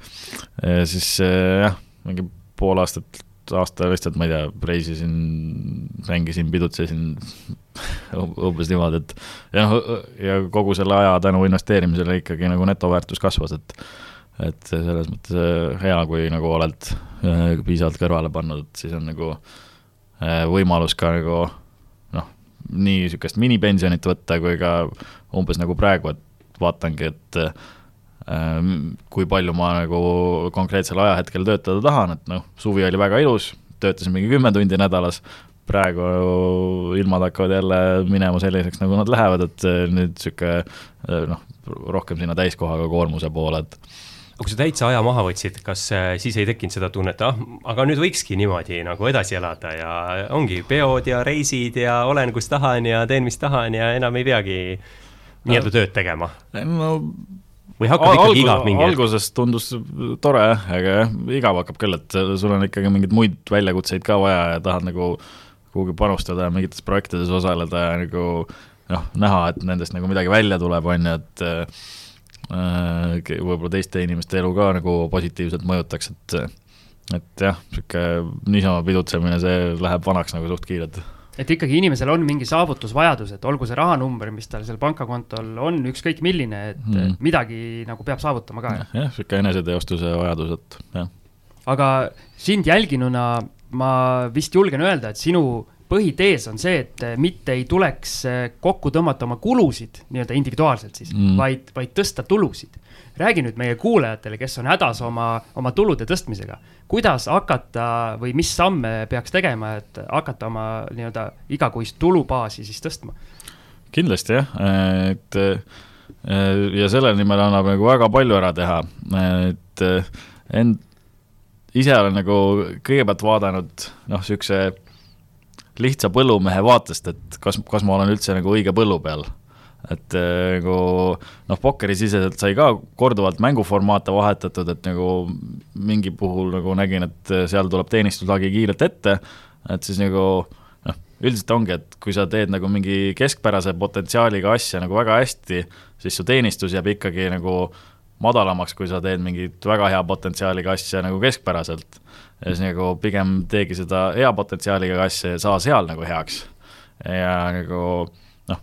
siis jah, mingi pool aastat, aasta lihtsalt, ma ei tea, reisisin, mängisin, pidutsesin umbes niimoodi, et ja noh, ja kogu selle aja tänu investeerimisele ikkagi nagu netoväärtus kasvas, et et selles mõttes hea, kui nagu oled piisavalt kõrvale pannud, et siis on nagu võimalus ka nagu nii niisugust minipensionit võtta kui ka umbes nagu praegu, et vaatangi, et äh, kui palju ma nagu konkreetsel ajahetkel töötada tahan, et noh, suvi oli väga ilus, töötasin mingi kümme tundi nädalas, praegu ilmad hakkavad jälle minema selliseks, nagu nad lähevad, et nüüd niisugune noh, rohkem sinna täiskohaga koormuse poole, et aga kui sa täitsa aja maha võtsid, kas äh, siis ei tekkinud seda tunnet, ah, aga nüüd võikski niimoodi nagu edasi elada ja ongi peod ja reisid ja olen, kus tahan ja teen, mis tahan ja enam ei peagi nii-öelda tööd tegema no,? või hakkab ikkagi algus, igav mingi alguses tundus tore aga jah, igav hakkab küll, et sul on ikkagi mingeid muid väljakutseid ka vaja ja tahad nagu kuhugi panustada ja mingites projektides osaleda ja nagu noh, näha, et nendest nagu midagi välja tuleb, on ju, et Äh, võib-olla teiste inimeste elu ka nagu positiivselt mõjutaks, et et jah, niisugune niisama pidutsemine, see läheb vanaks nagu suht kiirelt et ikkagi inimesel on mingi saavutusvajadus, et olgu see rahanumber, mis tal seal pangakontol on, ükskõik milline, et mm. midagi nagu peab saavutama ka. jah, niisugune eneseteostuse vajadus, et jah. aga sind jälginuna ma vist julgen öelda, et sinu põhitees on see, et eh, mitte ei tuleks eh, kokku tõmmata oma kulusid nii-öelda individuaalselt siis mm., vaid, vaid tõsta tulusid. räägi nüüd meie kuulajatele, kes on hädas oma, oma tulude tõstmisega, kuidas hakata või mis samme peaks tegema, et hakata oma nii-öelda igakuist tulubaasi siis tõstma? kindlasti jah, et eh, ja selle nimel annab nagu väga palju ära teha, et end, ise olen nagu kõigepealt vaadanud noh, niisuguse lihtsa põllumehe vaatest, et kas, kas ma olen üldse nagu õige põllu peal. et äh, nagu noh, pokkerisiseselt sai ka korduvalt mänguformaate vahetatud, et nagu mingi puhul nagu nägin, et seal tuleb teenistuslagi kiirelt ette, et siis nagu noh, üldiselt ongi, et kui sa teed nagu mingi keskpärase potentsiaaliga asja nagu väga hästi, siis su teenistus jääb ikkagi nagu madalamaks, kui sa teed mingit väga hea potentsiaaliga asja nagu keskpäraselt ja siis nagu pigem teegi seda hea potentsiaaliga asja ja saa seal nagu heaks. ja nagu noh,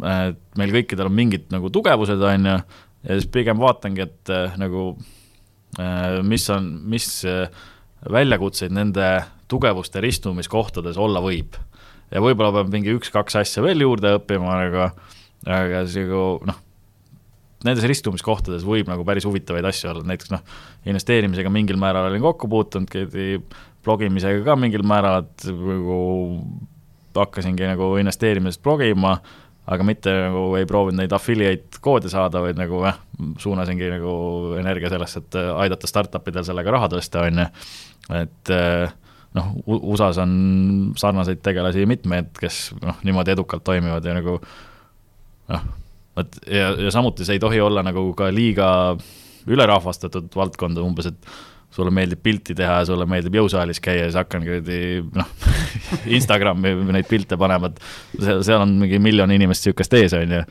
meil kõikidel on mingid nagu tugevused, on ju, ja siis pigem vaatangi, et äh, nagu äh, mis on, mis äh, väljakutseid nende tugevuste ristumiskohtades olla võib. ja võib-olla peab mingi üks-kaks asja veel juurde õppima, aga, aga siis nagu noh nendes ristumiskohtades võib nagu päris huvitavaid asju olla, näiteks noh, investeerimisega mingil määral olin kokku puutunud, blogimisega ka mingil määral, et nagu hakkasingi nagu investeerimisest blogima, aga mitte nagu ei proovinud neid affiliate koode saada, vaid nagu jah, suunasingi nagu energia sellesse, et aidata startup idel sellega raha tõsta, on ju, et noh, USA-s on sarnaseid tegelasi mitmeid, kes noh, niimoodi edukalt toimivad ja nagu noh, vot ja, ja samuti see ei tohi olla nagu ka liiga ülerahvastatud valdkonda, umbes et sulle meeldib pilti teha ja sulle meeldib jõusaalis käia siis hakkan kuradi noh Instagrami neid pilte panema, et seal, seal on mingi miljon inimest sihukest ees, on ju.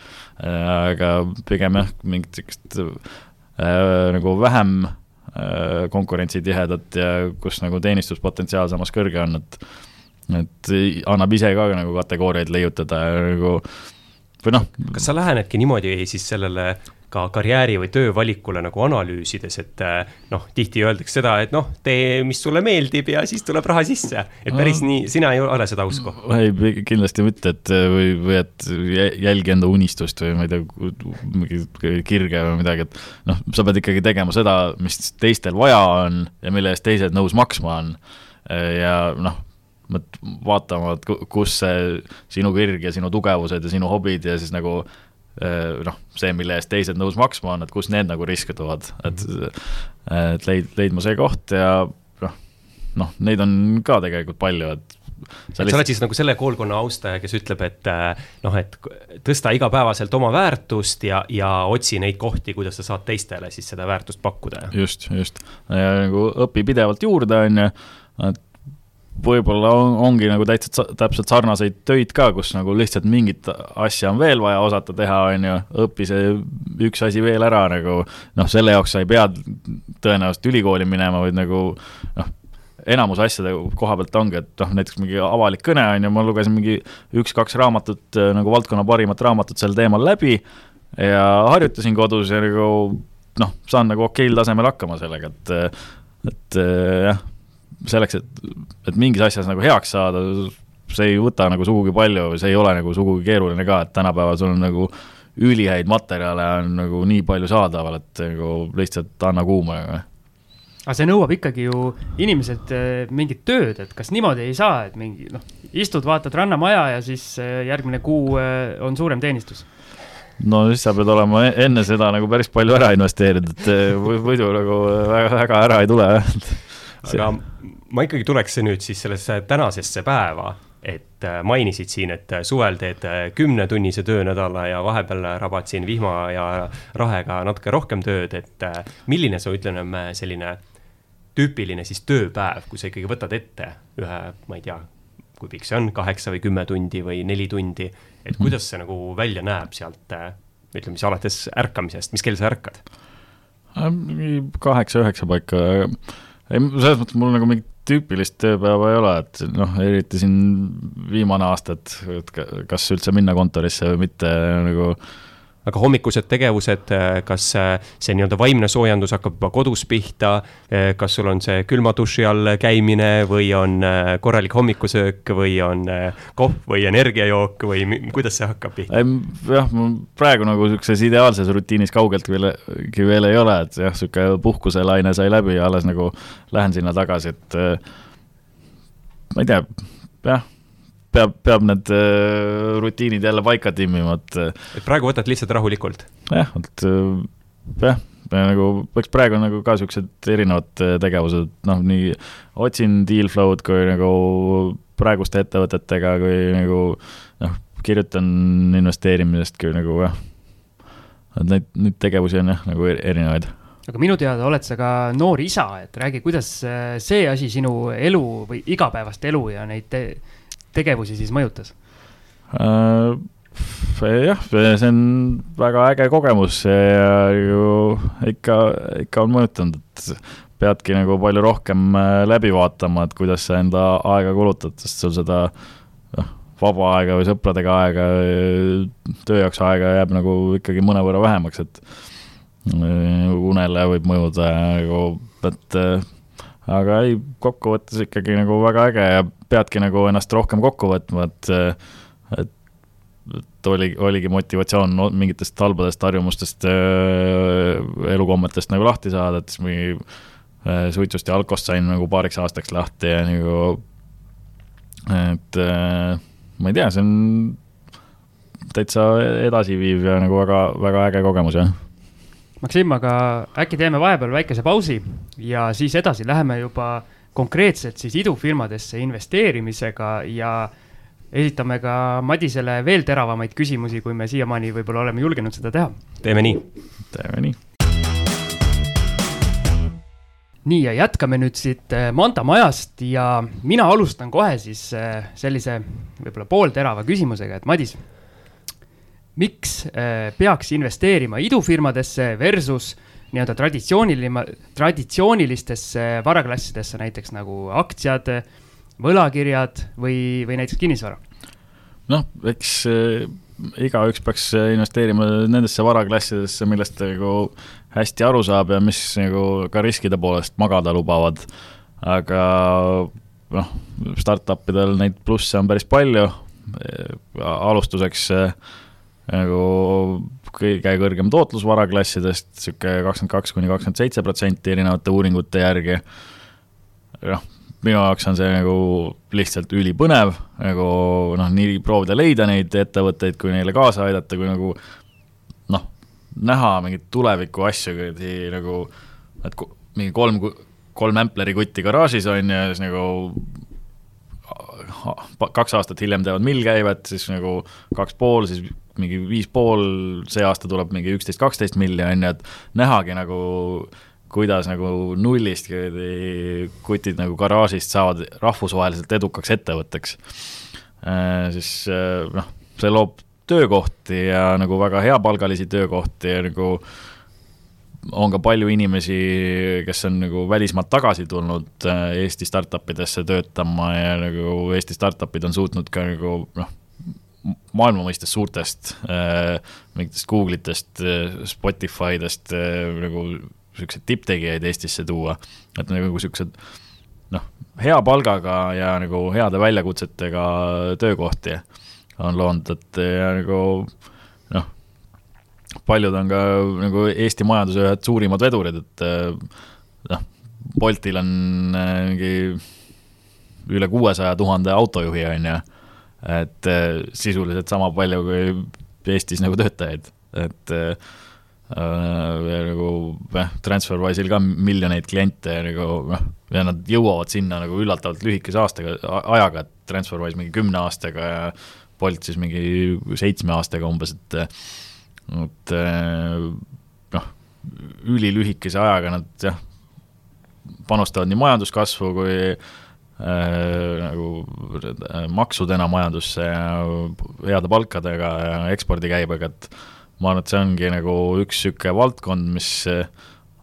aga pigem jah, mingit sihukest äh, nagu vähem äh, konkurentsitihedat ja kus nagu teenistuspotentsiaal samas kõrge on, et et annab ise ka nagu kategooriaid leiutada ja nagu äh, või noh. kas sa lähenedki niimoodi siis sellele ka karjääri või töövalikule nagu analüüsides, et eh, noh, tihti öeldakse seda, et noh, tee, mis sulle meeldib ja siis tuleb raha sisse. et päris nii, sina ei ole seda usku? ei, kindlasti mitte, et või, või et jälgi enda unistust või ma ei tea, mingi kirge või midagi, et noh, sa pead ikkagi tegema seda, mis teistel vaja on ja mille eest teised nõus maksma on. ja noh vaatama, et kus see sinu kirg ja sinu tugevused ja sinu hobid ja siis nagu noh, see, mille eest teised nõus maksma on, et kus need nagu riskeduvad, et, et leid-, leidma see koht ja noh, noh, neid on ka tegelikult palju, et sa oled siis nagu selle koolkonna austaja, kes ütleb, et noh, et tõsta igapäevaselt oma väärtust ja, ja otsi neid kohti, kuidas sa saad teistele siis seda väärtust pakkuda. just, just, nagu õpi pidevalt juurde, on ju, et võib-olla on, ongi nagu täitsa täpselt sarnaseid töid ka, kus nagu lihtsalt mingit asja on veel vaja osata teha, on ju, õpi see üks asi veel ära nagu, noh, selle jaoks sa ei pea tõenäoliselt ülikooli minema, vaid nagu noh, enamus asjade koha pealt ongi, et noh, näiteks mingi avalik kõne on ju, ma lugesin mingi üks-kaks raamatut nagu valdkonna parimat raamatut sel teemal läbi ja harjutasin kodus ja nagu noh, saan nagu okeil tasemel hakkama sellega, et, et jah, selleks, et, et mingis asjas nagu heaks saada, see ei võta nagu sugugi palju, see ei ole nagu sugugi keeruline ka, et tänapäeval sul on nagu ülihäid materjale on nagu nii palju saadaval, et nagu lihtsalt anna kuuma nagu aga see nõuab ikkagi ju inimeselt äh, mingit tööd, et kas niimoodi ei saa, et mingi noh, istud, vaatad Rannamaja ja siis äh, järgmine kuu äh, on suurem teenistus? no siis sa pead olema e-, enne seda nagu päris palju ära investeerinud, et muidu nagu väga, väga ära ei tule. Aga ma ikkagi tuleks nüüd siis sellesse tänasesse päeva, et mainisid siin, et suvel teed kümnetunnise töönädala ja vahepeal rabad siin vihma ja rahega natuke rohkem tööd, et milline su, ütleme, selline tüüpiline siis tööpäev, kui sa ikkagi võtad ette ühe, ma ei tea, kui pikk see on, kaheksa või kümme tundi või neli tundi, et mhm. kuidas see nagu välja näeb sealt, ütleme siis alates ärkamisest, mis kell sa ärkad? kaheksa-üheksa paika, ei selles mõttes mul nagu mingit tüüpilist tööpäeva ei ole, et noh, eriti siin viimane aasta, et kas üldse minna kontorisse või mitte, nagu aga hommikused tegevused, äh, kas äh, see nii-öelda vaimne soojendus hakkab juba kodus pihta, äh, kas sul on see külma duši all käimine või on korralik hommikusöök või on kohv või energiajook või kuidas see hakkab pihta? jah, praegu nagu niisuguses ideaalses rutiinis kaugeltki veel, veel ei ole, et jah, niisugune puhkuselaine sai läbi ja alles nagu lähen sinna tagasi, et ma ei tea, jah peab, peab need äh, rutiinid jälle paika timmima, et. Äh, et praegu võtad lihtsalt rahulikult? jah, et äh, jah, nagu, eks praegu on nagu ka niisugused erinevad tegevused, noh, nii otsin deal flow'd kui nagu praeguste ettevõtetega, kui nagu noh, kirjutan investeerimisest, kui nagu jah, et neid, neid tegevusi on jah, nagu erinevaid aga minu teada oled sa ka noor isa, et räägi, kuidas see asi sinu elu või igapäevast elu ja neid te tegevusi siis mõjutas uh,? jah, see on väga äge kogemus ja ju ikka, ikka on mõjutanud, et peadki nagu palju rohkem äh, läbi vaatama, et kuidas sa enda aega kulutad, sest sul seda noh, vaba aega või sõpradega aega, töö jaoks aega jääb nagu ikkagi mõnevõrra vähemaks, et äh, unele võib mõjuda nagu, et aga ei, kokkuvõttes ikkagi nagu väga äge ja peadki nagu ennast rohkem kokku võtma, et, et et oli, oligi motivatsioon mingitest halbadest harjumustest, elukommetest nagu lahti saada, et siis mingi suitsust ja alkost sain nagu paariks aastaks lahti ja nagu, et ma ei tea, see on täitsa edasiviiv ja nagu väga, väga äge kogemus, jah Maksim, aga äkki teeme vahepeal väikese pausi ja siis edasi läheme juba konkreetselt siis idufirmadesse investeerimisega ja esitame ka Madisele veel teravamaid küsimusi, kui me siiamaani võib-olla oleme julgenud seda teha. teeme nii. teeme nii. nii ja jätkame nüüd siit äh, Manta majast ja mina alustan kohe siis äh, sellise võib-olla poolterava küsimusega, et Madis miks äh, peaks investeerima idufirmadesse versus nii-öelda traditsiooniline, traditsioonilistesse varaklassidesse, näiteks nagu aktsiad, võlakirjad või, või näiteks kinnisvara? noh, eks äh, igaüks peaks investeerima nendesse varaklassidesse, millest ta nagu hästi aru saab ja mis nagu ka riskide poolest magada lubavad. aga noh, startup idel neid plusse on päris palju. alustuseks äh, nagu kõige kõrgem tootlus varaklassidest, niisugune kakskümmend kaks kuni kakskümmend seitse protsenti erinevate uuringute järgi. noh, minu jaoks on see nagu lihtsalt ülipõnev, nagu noh, nii proovida leida neid ettevõtteid, kui neile kaasa aidata, kui nagu näha mingeid tuleviku asju kuradi nagu, et mingi kolm, kolm ämpleri kutti garaažis on ja siis nagu kaks aastat hiljem teevad millkäivet, siis nagu kaks pool, siis mingi viis pool, see aasta tuleb mingi üksteist, kaksteist milli, on ju, et nähagi nagu kuidas nagu nullist kutid nagu garaažist saavad rahvusvaheliselt edukaks ettevõtteks äh,. siis äh, noh, see loob töökohti ja nagu väga heapalgalisi töökohti ja nagu on ka palju inimesi, kes on nagu välismaalt tagasi tulnud äh, Eesti startup idesse töötama ja nagu Eesti startup'id on suutnud ka nagu noh, maailma mõistes suurtest äh, mingitest Google itest äh,, Spotify dest äh, nagu siukseid tipptegijaid Eestisse tuua, et nagu siuksed noh, hea palgaga ja nagu heade väljakutsetega töökohti on loonud, et ja nagu noh, paljud on ka nagu Eesti majanduse ühed suurimad vedurid, et noh, Boltil on äh, mingi üle kuuesaja tuhande autojuhi, on ju, et äh, sisuliselt sama palju kui Eestis nagu töötajaid, et äh, nagu noh, TransferWise'il ka miljoneid kliente nagu noh, ja nad jõuavad sinna nagu üllatavalt lühikese aastaga, ajaga, et TransferWise mingi kümne aastaga ja Bolt siis mingi seitsme aastaga umbes, et et noh, ülilühikese ajaga nad jah, panustavad nii majanduskasvu kui äh, nagu äh, maksudena majandusse ja heade palkadega ja ekspordikäibega, et ma arvan, et see ongi nagu üks niisugune valdkond, mis äh,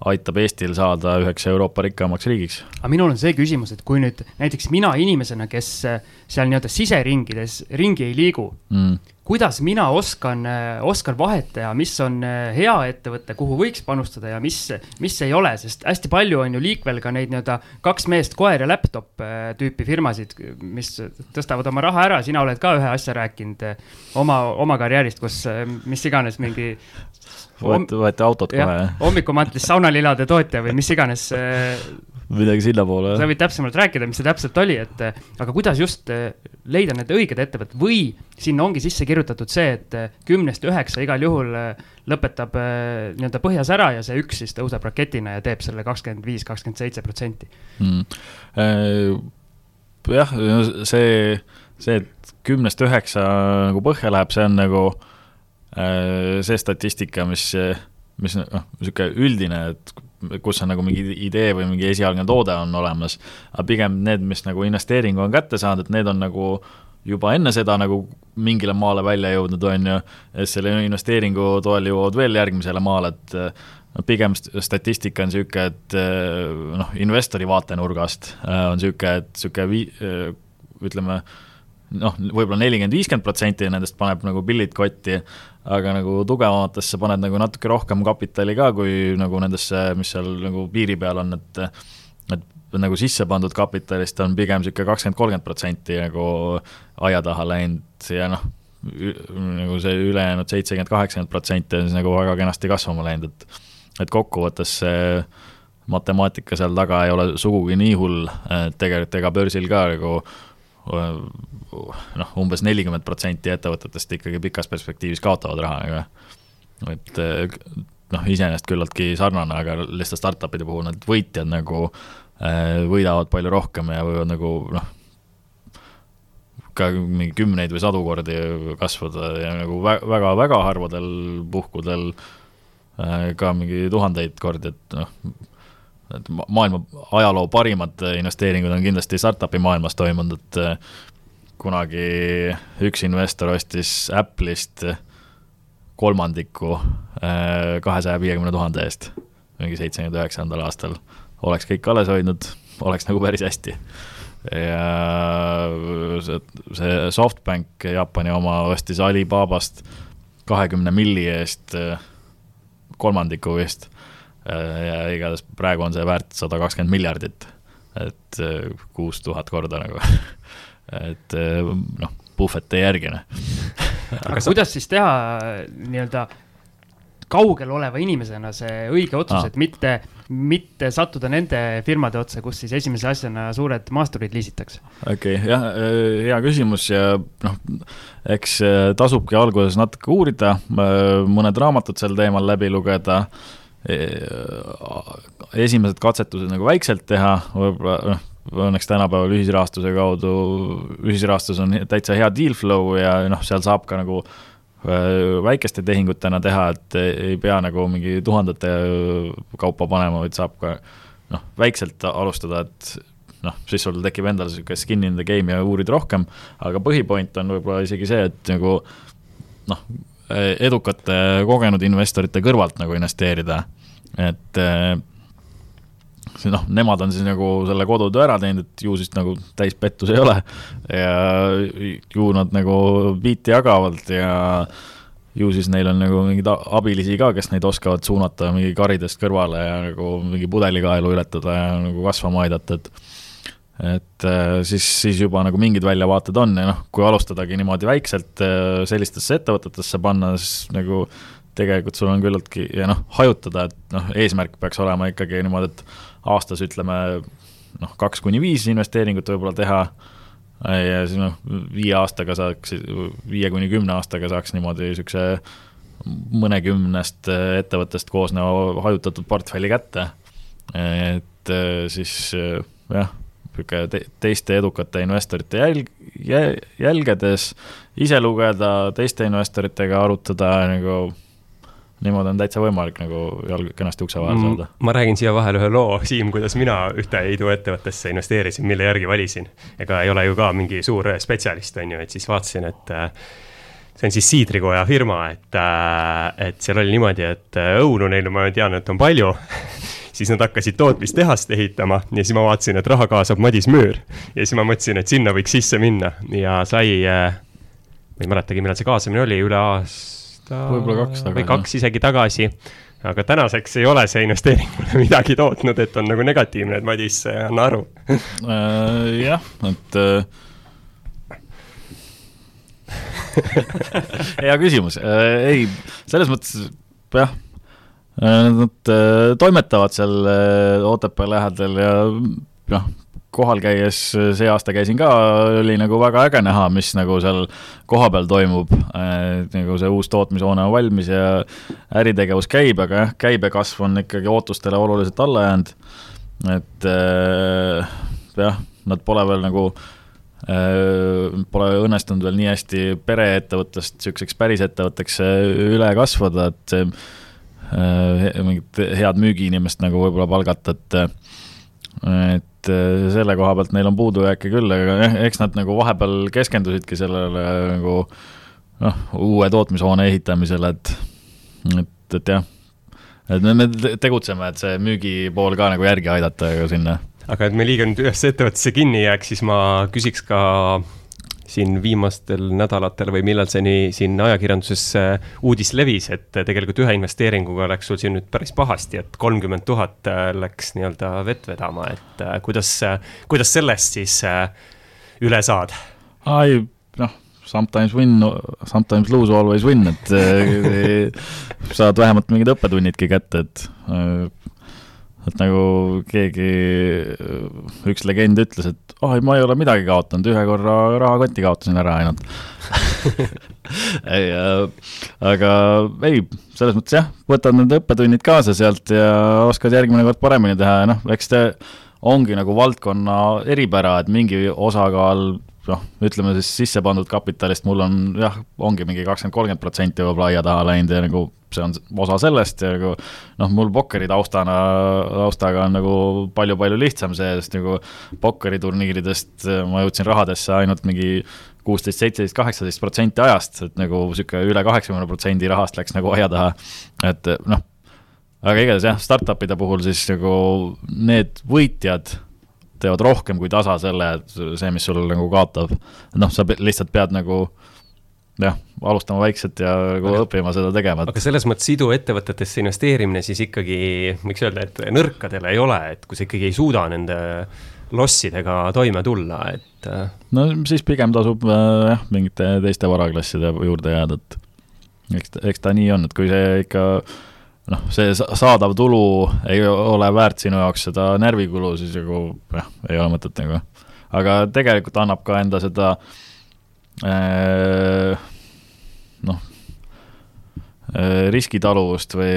aitab Eestil saada üheks Euroopa rikkamaks riigiks. aga minul on see küsimus, et kui nüüd näiteks mina inimesena, kes äh, seal nii-öelda siseringides ringi ei liigu mm., kuidas mina oskan, äh, oskan vahet teha, mis on äh, hea ettevõte, kuhu võiks panustada ja mis, mis ei ole, sest hästi palju on ju liikvel ka neid nii-öelda kaks meest, koer ja laptop tüüpi firmasid, mis tõstavad oma raha ära, sina oled ka ühe asja rääkinud oma, oma karjäärist, kus mis iganes mingi võeti, võeti autot kohe, hommikumantlis saunalilade tootja või mis iganes midagi sinnapoole, jah. sa võid täpsemalt rääkida, mis see täpselt oli, et aga kuidas just eh, leida need õiged ettevõtted või sinna ongi sisse kirjutatud see, et kümnest üheksa igal juhul lõpetab nii-öelda põhjas ära ja see üks siis tõuseb raketina ja teeb selle kakskümmend viis, kakskümmend seitse protsenti. Hmm. jah, see, see, et kümnest üheksa nagu põhja läheb, see on nagu äh, Äh, see statistika, mis, mis noh, niisugune üldine, et kus on nagu mingi idee või mingi esialgne toode on olemas, aga pigem need, mis nagu investeeringu on kätte saanud, et need on nagu juba enne seda nagu mingile maale välja jõudnud, on ju, selle investeeringu toel jõuavad veel järgmisele maale, et no pigem statistika on niisugune, et noh, investori vaatenurgast on niisugune, et niisugune vii-, ütleme, noh, võib-olla nelikümmend, viiskümmend protsenti nendest paneb nagu pillid kotti, aga nagu tugevamatesse paned nagu natuke rohkem kapitali ka, kui nagu nendesse, mis seal nagu piiri peal on, et et nagu sisse pandud kapitalist on pigem niisugune kakskümmend, kolmkümmend protsenti nagu aia taha läinud ja noh, nagu see ülejäänud seitsekümmend, kaheksakümmend protsenti on siis nagu väga kenasti kasvama läinud, et et kokkuvõttes see matemaatika seal taga ei ole sugugi nii hull, et tegelikult ega börsil ka nagu noh, umbes nelikümmend protsenti ettevõtetest ikkagi pikas perspektiivis kaotavad raha, aga et noh, iseenesest küllaltki sarnane, aga lihtsalt startup'ide puhul need võitjad nagu äh, võidavad palju rohkem ja võivad nagu noh, ka mingi kümneid või sadu kordi kasvada ja nagu väga-väga harvadel puhkudel äh, ka mingi tuhandeid kordi, et noh, et maailma ajaloo parimad investeeringud on kindlasti startup'i maailmas toimunud, et kunagi üks investor ostis Apple'ist kolmandiku äh, kahesaja viiekümne tuhande eest, mingi seitsmekümne üheksandal aastal. oleks kõik alles hoidnud, oleks nagu päris hästi. ja see, see SoftBank, Jaapani oma, ostis Alibabast kahekümne milli eest äh, kolmandiku vist ja igatahes praegu on see väärt sada kakskümmend miljardit, et äh, kuus tuhat korda nagu et äh, noh, puhvet ei järgi, noh. aga kuidas siis teha nii-öelda kaugel oleva inimesena see õige otsus ah., et mitte, mitte sattuda nende firmade otsa, kus siis esimese asjana suured maasturid liisitakse? okei okay,, jah, hea küsimus ja noh, eks tasubki alguses natuke uurida, mõned raamatud sel teemal läbi lugeda, esimesed katsetused nagu väikselt teha, võib-olla noh, õnneks tänapäeval ühisrahastuse kaudu, ühisrahastus on täitsa hea deal flow ja noh, seal saab ka nagu äh, väikeste tehingutena teha, et ei pea nagu mingi tuhandete kaupa panema, vaid saab ka noh, väikselt alustada, et noh, siis sul tekib endal niisugune skin in the game ja uurid rohkem, aga põhipoint on võib-olla isegi see, et nagu noh, edukate kogenud investorite kõrvalt nagu investeerida, et äh, noh, nemad on siis nagu selle kodutöö ära teinud, et ju siis nagu täispettus ei ole. Ja ju nad nagu biiti jagavad ja ju siis neil on nagu mingeid abilisi ka, kes neid oskavad suunata mingi karidest kõrvale ja nagu mingi pudelikaelu ületada ja nagu kasvama aidata, et et äh, siis, siis juba nagu mingid väljavaated on ja noh, kui alustadagi niimoodi väikselt äh, sellistesse ettevõtetesse panna, siis nagu tegelikult sul on küllaltki ja noh, hajutada, et noh, eesmärk peaks olema ikkagi niimoodi, et aastas ütleme noh, kaks kuni viis investeeringut võib-olla teha ja siis noh, viie aastaga saaks, viie kuni kümne aastaga saaks niimoodi niisuguse mõnekümnest ettevõttest koosneva hajutatud portfelli kätte. et siis jah niisugune te teiste edukate investorite jälg, jälgedes, ise lugeda, teiste investoritega arutada nagu niimoodi on täitsa võimalik nagu jalg kenasti ukse vahele saada. ma räägin siia vahele ühe loo, Siim, kuidas mina ühte iduettevõttesse investeerisin, mille järgi valisin. ega ei ole ju ka mingi suur spetsialist, on ju, et siis vaatasin, et äh, see on siis siidrikoja firma, et, äh, et seal oli niimoodi, et äh, õunu neil ma tean, et on palju siis nad hakkasid tootmistehast ehitama ja siis ma vaatasin, et raha kaasab Madis Müür. ja siis ma mõtlesin, et sinna võiks sisse minna ja sai, ma ei mäletagi, millal see kaasamine oli, üle aasta. Võib-olla kaks tagasi. või kaks isegi tagasi. aga tänaseks ei ole see investeering mulle midagi tootnud, et on nagu negatiivne, et Madis, anna aru jah, et hea küsimus, ei, selles mõttes jah Nad toimetavad seal Otepää lähedal ja noh, kohal käies see aasta käisin ka, oli nagu väga äge näha, mis nagu seal kohapeal toimub. nagu see uus tootmishoone on valmis ja äritegevus käib, aga jah, käibekasv on ikkagi ootustele oluliselt alla jäänud. et jah, nad pole veel nagu pole õnnestunud veel nii hästi pereettevõttest niisuguseks päris ettevõtteks üle kasvada, et see mingit head müügiinimest nagu võib-olla palgata, et et selle koha pealt neil on puudujääke küll, aga jah, eks nad nagu vahepeal keskendusidki sellele nagu noh, uue tootmishoone ehitamisele, et, et, et jah, et me, me tegutseme, et see müügipool ka nagu järgi aidata sinna. aga et me liiga nüüd ühesse ettevõttesse kinni ei jääks, siis ma küsiks ka siin viimastel nädalatel või millal see nii siin ajakirjanduses äh, uudis levis, et tegelikult ühe investeeringuga läks sul siin nüüd päris pahasti, et kolmkümmend tuhat äh, läks nii-öelda vett vedama, et äh, kuidas, kuidas sellest siis üle saad? ai, noh, sometimes win, sometimes lose, always win, et saad vähemalt mingid õppetunnidki kätte, et et nagu keegi, üks legend ütles, et oh ei, ma ei ole midagi kaotanud, ühe korra rahakoti kaotasin ära ainult. Ei äh,, aga ei, selles mõttes jah, võtad need õppetunnid kaasa sealt ja oskad järgmine kord paremini teha ja noh, eks see ongi nagu valdkonna eripära, et mingi osakaal noh, ütleme siis sisse pandud kapitalist mul on jah, ongi mingi kakskümmend, kolmkümmend protsenti võib-olla aia taha läinud ja nagu see on osa sellest ja nagu noh, mul pokkeri taustana, taustaga on nagu palju-palju lihtsam see, sest nagu pokkeriturniiridest ma jõudsin rahadesse ainult mingi kuusteist, seitseteist, kaheksateist protsenti ajast, et nagu niisugune üle kaheksakümne protsendi rahast läks nagu aia taha, et noh, aga igatahes jah, startup'ide puhul siis nagu need võitjad teevad rohkem kui tasa selle, see, mis sul nagu kaotab. noh, sa lihtsalt pead nagu jah, alustama väikselt ja nagu aga, õppima seda tegema. aga selles mõttes iduettevõtetesse investeerimine siis ikkagi, võiks öelda, et nõrkadele ei ole, et kui sa ikkagi ei suuda nende lossidega toime tulla, et. no siis pigem tasub jah, mingite teiste varaklasside juurde jääda, et eks, eks ta nii on, et kui see ikka noh, see saadav tulu ei ole väärt sinu jaoks seda närvikulu, siis nagu jah, ei ole mõtet nagu. aga tegelikult annab ka enda seda äh, noh äh,, riskitaluvust või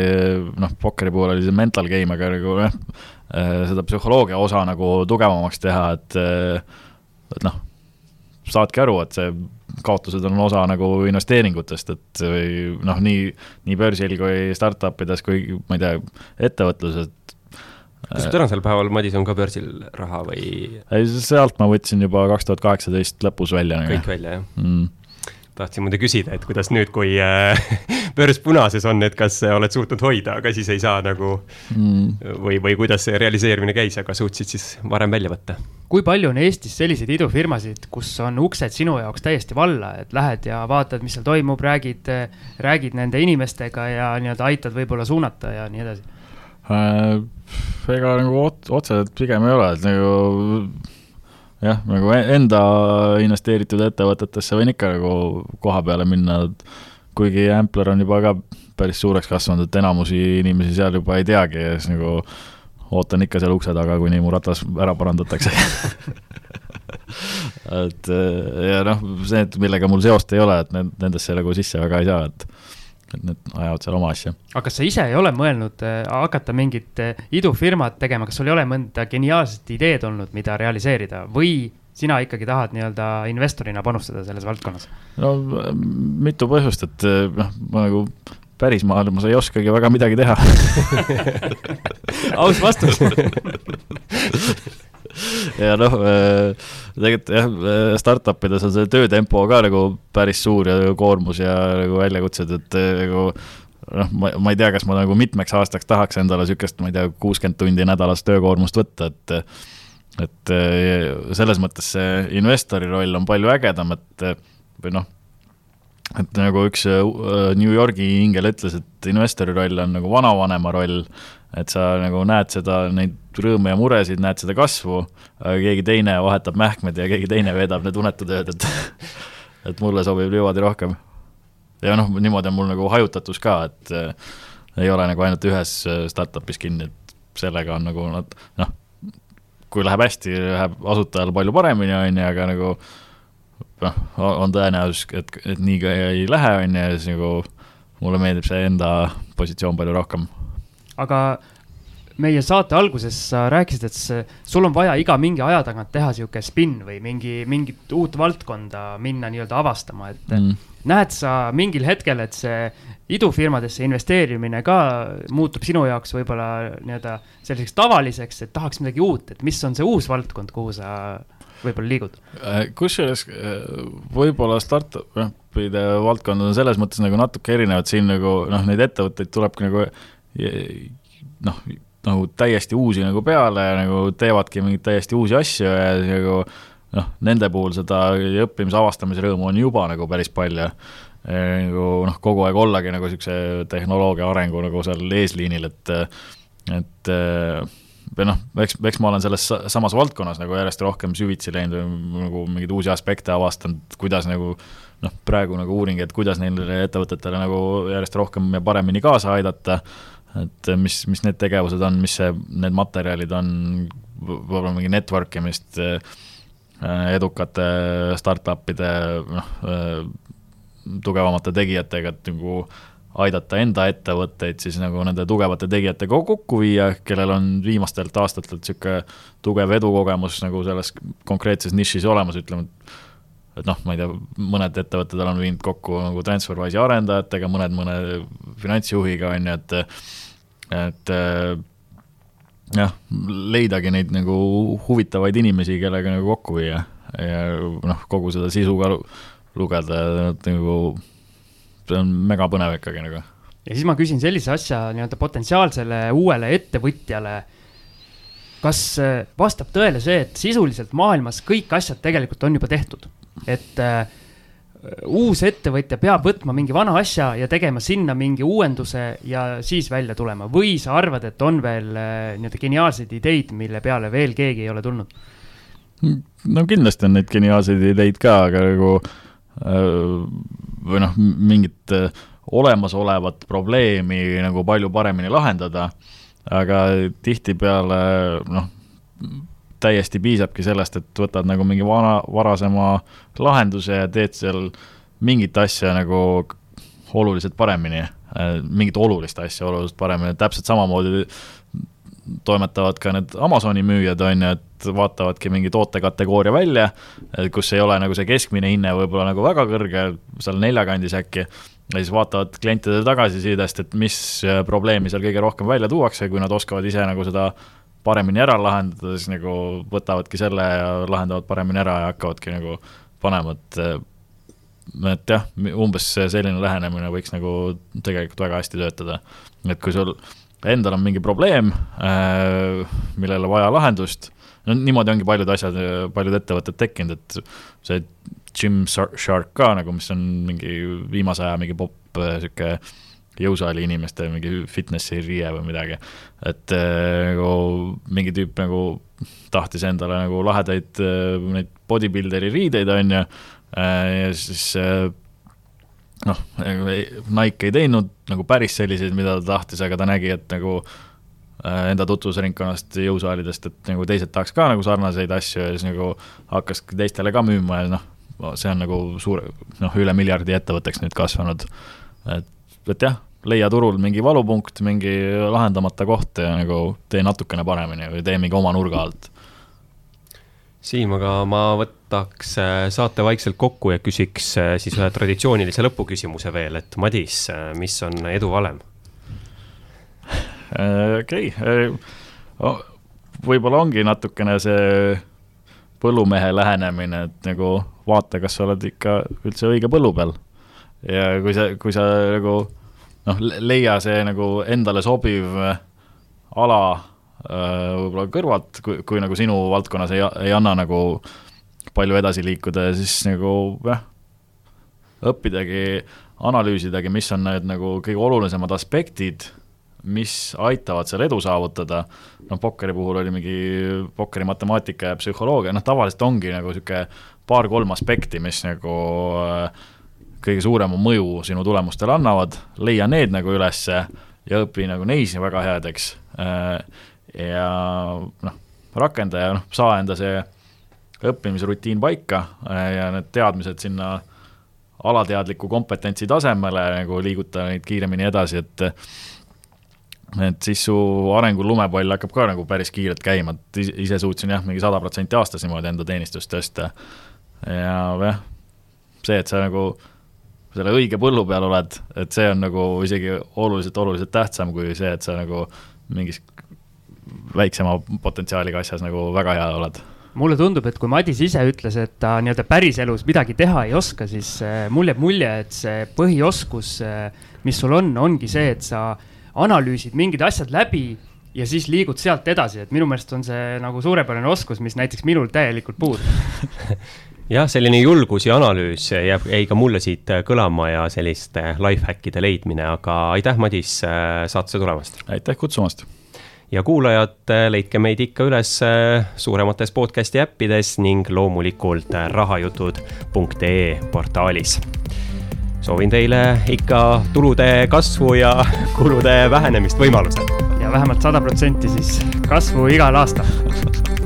noh, pokkeri puhul oli see mental game, aga nagu jah äh,, seda psühholoogia osa nagu tugevamaks teha, et et noh, saadki aru, et see kaotused on osa nagu investeeringutest, et või noh, nii, nii börsil kui startup ides kui ma ei tea, ettevõtluses, et kas sul tänasel päeval, Madis, on ka börsil raha või? ei, sealt ma võtsin juba kaks tuhat kaheksateist lõpus välja. kõik välja, jah mm.? Tahtsin muidu küsida, et kuidas nüüd, kui äh, börs punases on, et kas oled suutnud hoida, aga siis ei saa nagu mm. või, või kuidas see realiseerimine käis, aga suutsid siis varem välja võtta? kui palju on Eestis selliseid idufirmasid, kus on uksed sinu jaoks täiesti valla, et lähed ja vaatad, mis seal toimub, räägid, räägid nende inimestega ja nii-öelda aitad võib-olla suunata ja nii edasi äh,? ega nagu otseselt pigem ei ole, et nagu jah, nagu e-, enda investeeritud ettevõtetesse võin ikka nagu koha peale minna, kuigi Ampler on juba ka päris suureks kasvanud, et enamusi inimesi seal juba ei teagi ja siis nagu ootan ikka seal ukse taga, kuni mu ratas ära parandatakse. Et ja noh, see, et millega mul seost ei ole, et nendesse nagu sisse väga ei saa, et et need ajavad seal oma asja. aga kas sa ise ei ole mõelnud äh, hakata mingit äh, idufirmat tegema, kas sul ei ole mõnda geniaalset ideed olnud, mida realiseerida või sina ikkagi tahad nii-öelda investorina panustada selles valdkonnas? no mitu põhjust, et äh, noh, ma nagu päris maailmas ei oskagi väga midagi teha aus vastus ja noh, äh, tegelikult jah, äh, startup ides on see töötempo ka nagu päris suur ja koormus ja nagu väljakutsed, et äh, nagu noh, ma, ma ei tea, kas ma nagu mitmeks aastaks tahaks endale niisugust, ma ei tea, kuuskümmend tundi nädalas töökoormust võtta, et et selles mõttes see investori roll on palju ägedam, et või noh, et nagu üks New Yorgi ingel ütles, et investori roll on nagu vanavanema roll et sa nagu näed seda, neid rõõme ja muresid, näed seda kasvu, aga keegi teine vahetab mähkmed ja keegi teine veedab need unetud ööd, et et mulle sobib niimoodi rohkem. ja noh, niimoodi on mul nagu hajutatus ka, et äh, ei ole nagu ainult ühes äh, startup'is kinni, et sellega on nagu nad noh, kui läheb hästi, läheb asutajal palju paremini, on ju, aga nagu noh, on tõenäosus, et, et nii ka ei lähe, on ju, ja siis nagu mulle meeldib see enda positsioon palju rohkem aga meie saate alguses sa rääkisid, et sul on vaja iga mingi aja tagant teha sihuke spin või mingi, mingit uut valdkonda minna nii-öelda avastama, et mm. näed sa mingil hetkel, et see idufirmadesse investeerimine ka muutub sinu jaoks võib-olla nii-öelda selliseks tavaliseks, et tahaks midagi uut, et mis on see uus valdkond, kuhu sa võib-olla liigud? Äh, kusjuures äh, võib-olla startup'ide valdkond on selles mõttes nagu natuke erinev, et siin nagu noh, neid ettevõtteid tulebki nagu noh, nagu täiesti uusi nagu peale nagu teevadki mingeid täiesti uusi asju ja nagu noh, nende puhul seda õppimise, avastamise rõõmu on juba nagu päris palju. nagu noh, kogu aeg ollagi nagu niisuguse tehnoloogia arengu nagu seal eesliinil, et et või noh, eks, eks ma olen selles samas valdkonnas nagu järjest rohkem süvitsi läinud või nagu mingeid uusi aspekte avastanud, kuidas nagu noh, praegu nagu uuring, et kuidas neile ettevõtetele nagu järjest rohkem ja paremini kaasa aidata et mis, mis need tegevused on, mis see, need materjalid on, võib-olla mingi network imist äh, edukate startup'ide, noh, äh, tugevamate tegijatega, et nagu aidata enda ettevõtteid siis nagu nende tugevate tegijatega kokku viia, kellel on viimastelt aastatelt niisugune tugev edukogemus nagu selles konkreetses nišis olemas, ütleme, et noh, ma ei tea, mõned ettevõtted olen viinud kokku nagu TransferWise'i arendajatega, mõned mõne finantsjuhiga, on ju, et et jah, leidagi neid nagu huvitavaid inimesi, kellega nagu kokku viia ja noh, kogu seda sisu ka lugeda, et nagu see on mega põnev ikkagi nagu. ja siis ma küsin sellise asja nii-öelda potentsiaalsele uuele ettevõtjale. kas äh, vastab tõele see, et sisuliselt maailmas kõik asjad tegelikult on juba tehtud, et äh, uus ettevõtja peab võtma mingi vana asja ja tegema sinna mingi uuenduse ja siis välja tulema või sa arvad, et on veel äh, nii-öelda geniaalseid ideid, mille peale veel keegi ei ole tulnud? no kindlasti on neid geniaalseid ideid ka, aga nagu äh, või noh, mingit äh, olemasolevat probleemi nagu palju paremini lahendada, aga tihtipeale noh, täiesti piisabki sellest, et võtad nagu mingi vana, varasema lahenduse ja teed seal mingit asja nagu oluliselt paremini, mingit olulist asja oluliselt paremini, täpselt samamoodi toimetavad ka need Amazoni müüjad, on ju, et vaatavadki mingi tootekategooria välja, kus ei ole nagu see keskmine hinne võib-olla nagu väga kõrge, seal neljakandis äkki, ja siis vaatavad klientide tagasisidest, et mis probleemi seal kõige rohkem välja tuuakse, kui nad oskavad ise nagu seda paremini ära lahendada, siis nagu võtavadki selle ja lahendavad paremini ära ja hakkavadki nagu panema, et et jah, umbes selline lähenemine võiks nagu tegelikult väga hästi töötada. et kui sul endal on mingi probleem, äh, millele vaja lahendust, no niimoodi ongi paljud asjad, paljud ettevõtted tekkinud, et see Gymshark ka nagu, mis on mingi viimase aja mingi popp äh, sihuke jõusaali inimeste mingi fitnessi riie või midagi. et äh, nagu mingi tüüp nagu tahtis endale nagu lahedaid neid bodybuilderi riideid, on ju, ja siis noh, Nike ei teinud nagu päris selliseid, mida ta tahtis, aga ta nägi, et nagu äh, enda tutvusringkonnast, jõusaalidest, et nagu teised tahaks ka nagu sarnaseid asju ja siis nagu hakkaski teistele ka müüma ja noh, see on nagu suur, noh, üle miljardi ettevõtteks nüüd kasvanud. et, et jah, leia turul mingi valupunkt, mingi lahendamata koht ja nagu tee natukene paremini või tee mingi oma nurga alt Siim, aga ma võtaks äh, saate vaikselt kokku ja küsiks äh, siis ühe traditsioonilise lõpuküsimuse veel, et Madis, äh, mis on edu valem? okei okay., võib-olla ongi natukene see põllumehe lähenemine, et nagu vaata, kas sa oled ikka üldse õige põllu peal. ja kui sa, kui sa nagu noh, leia see nagu endale sobiv ala Äh, võib-olla kõrvalt, kui, kui nagu sinu valdkonnas ei, ei anna nagu palju edasi liikuda ja siis nagu jah, õppidagi, analüüsidagi, mis on need nagu kõige olulisemad aspektid, mis aitavad seal edu saavutada, noh, pokkeri puhul oli mingi pokkeri matemaatika ja psühholoogia, noh, tavaliselt ongi nagu niisugune paar-kolm aspekti, mis nagu äh, kõige suurema mõju sinu tulemustele annavad, leia need nagu ülesse ja õpi nagu neis väga headeks äh, ja noh, rakenda ja noh, saa enda see õppimisrutiin paika äh, ja need teadmised sinna alateadliku kompetentsi tasemele nagu liiguta neid kiiremini edasi, et et siis su arengu lumepall hakkab ka nagu päris kiirelt käima, et ise suutsin jah, mingi sada protsenti aastas niimoodi enda teenistust tõsta. ja jah, see, et sa nagu selle õige põllu peal oled, et see on nagu isegi oluliselt, oluliselt tähtsam kui see, et sa nagu mingis väiksema potentsiaaliga asjas nagu väga hea oled. Mulle tundub, et kui Madis ise ütles, et ta nii-öelda päriselus midagi teha ei oska, siis äh, mul jääb mulje, et see põhioskus, äh, mis sul on, ongi see, et sa analüüsid mingid asjad läbi ja siis liigud sealt edasi, et minu meelest on see nagu suurepärane oskus, mis näiteks minul täielikult puudub jah, selline julgus ja analüüs jääb, jäi ka mulle siit äh, kõlama ja selliste life hack'ide leidmine, aga aitäh, Madis, saatesse tulemast! aitäh kutsumast! ja kuulajad, leidke meid ikka üles äh, suuremates podcast'i äppides ning loomulikult äh, rahajutud.ee portaalis. soovin teile ikka tulude kasvu ja kulude vähenemist võimalusel. ja vähemalt sada protsenti siis kasvu igal aastal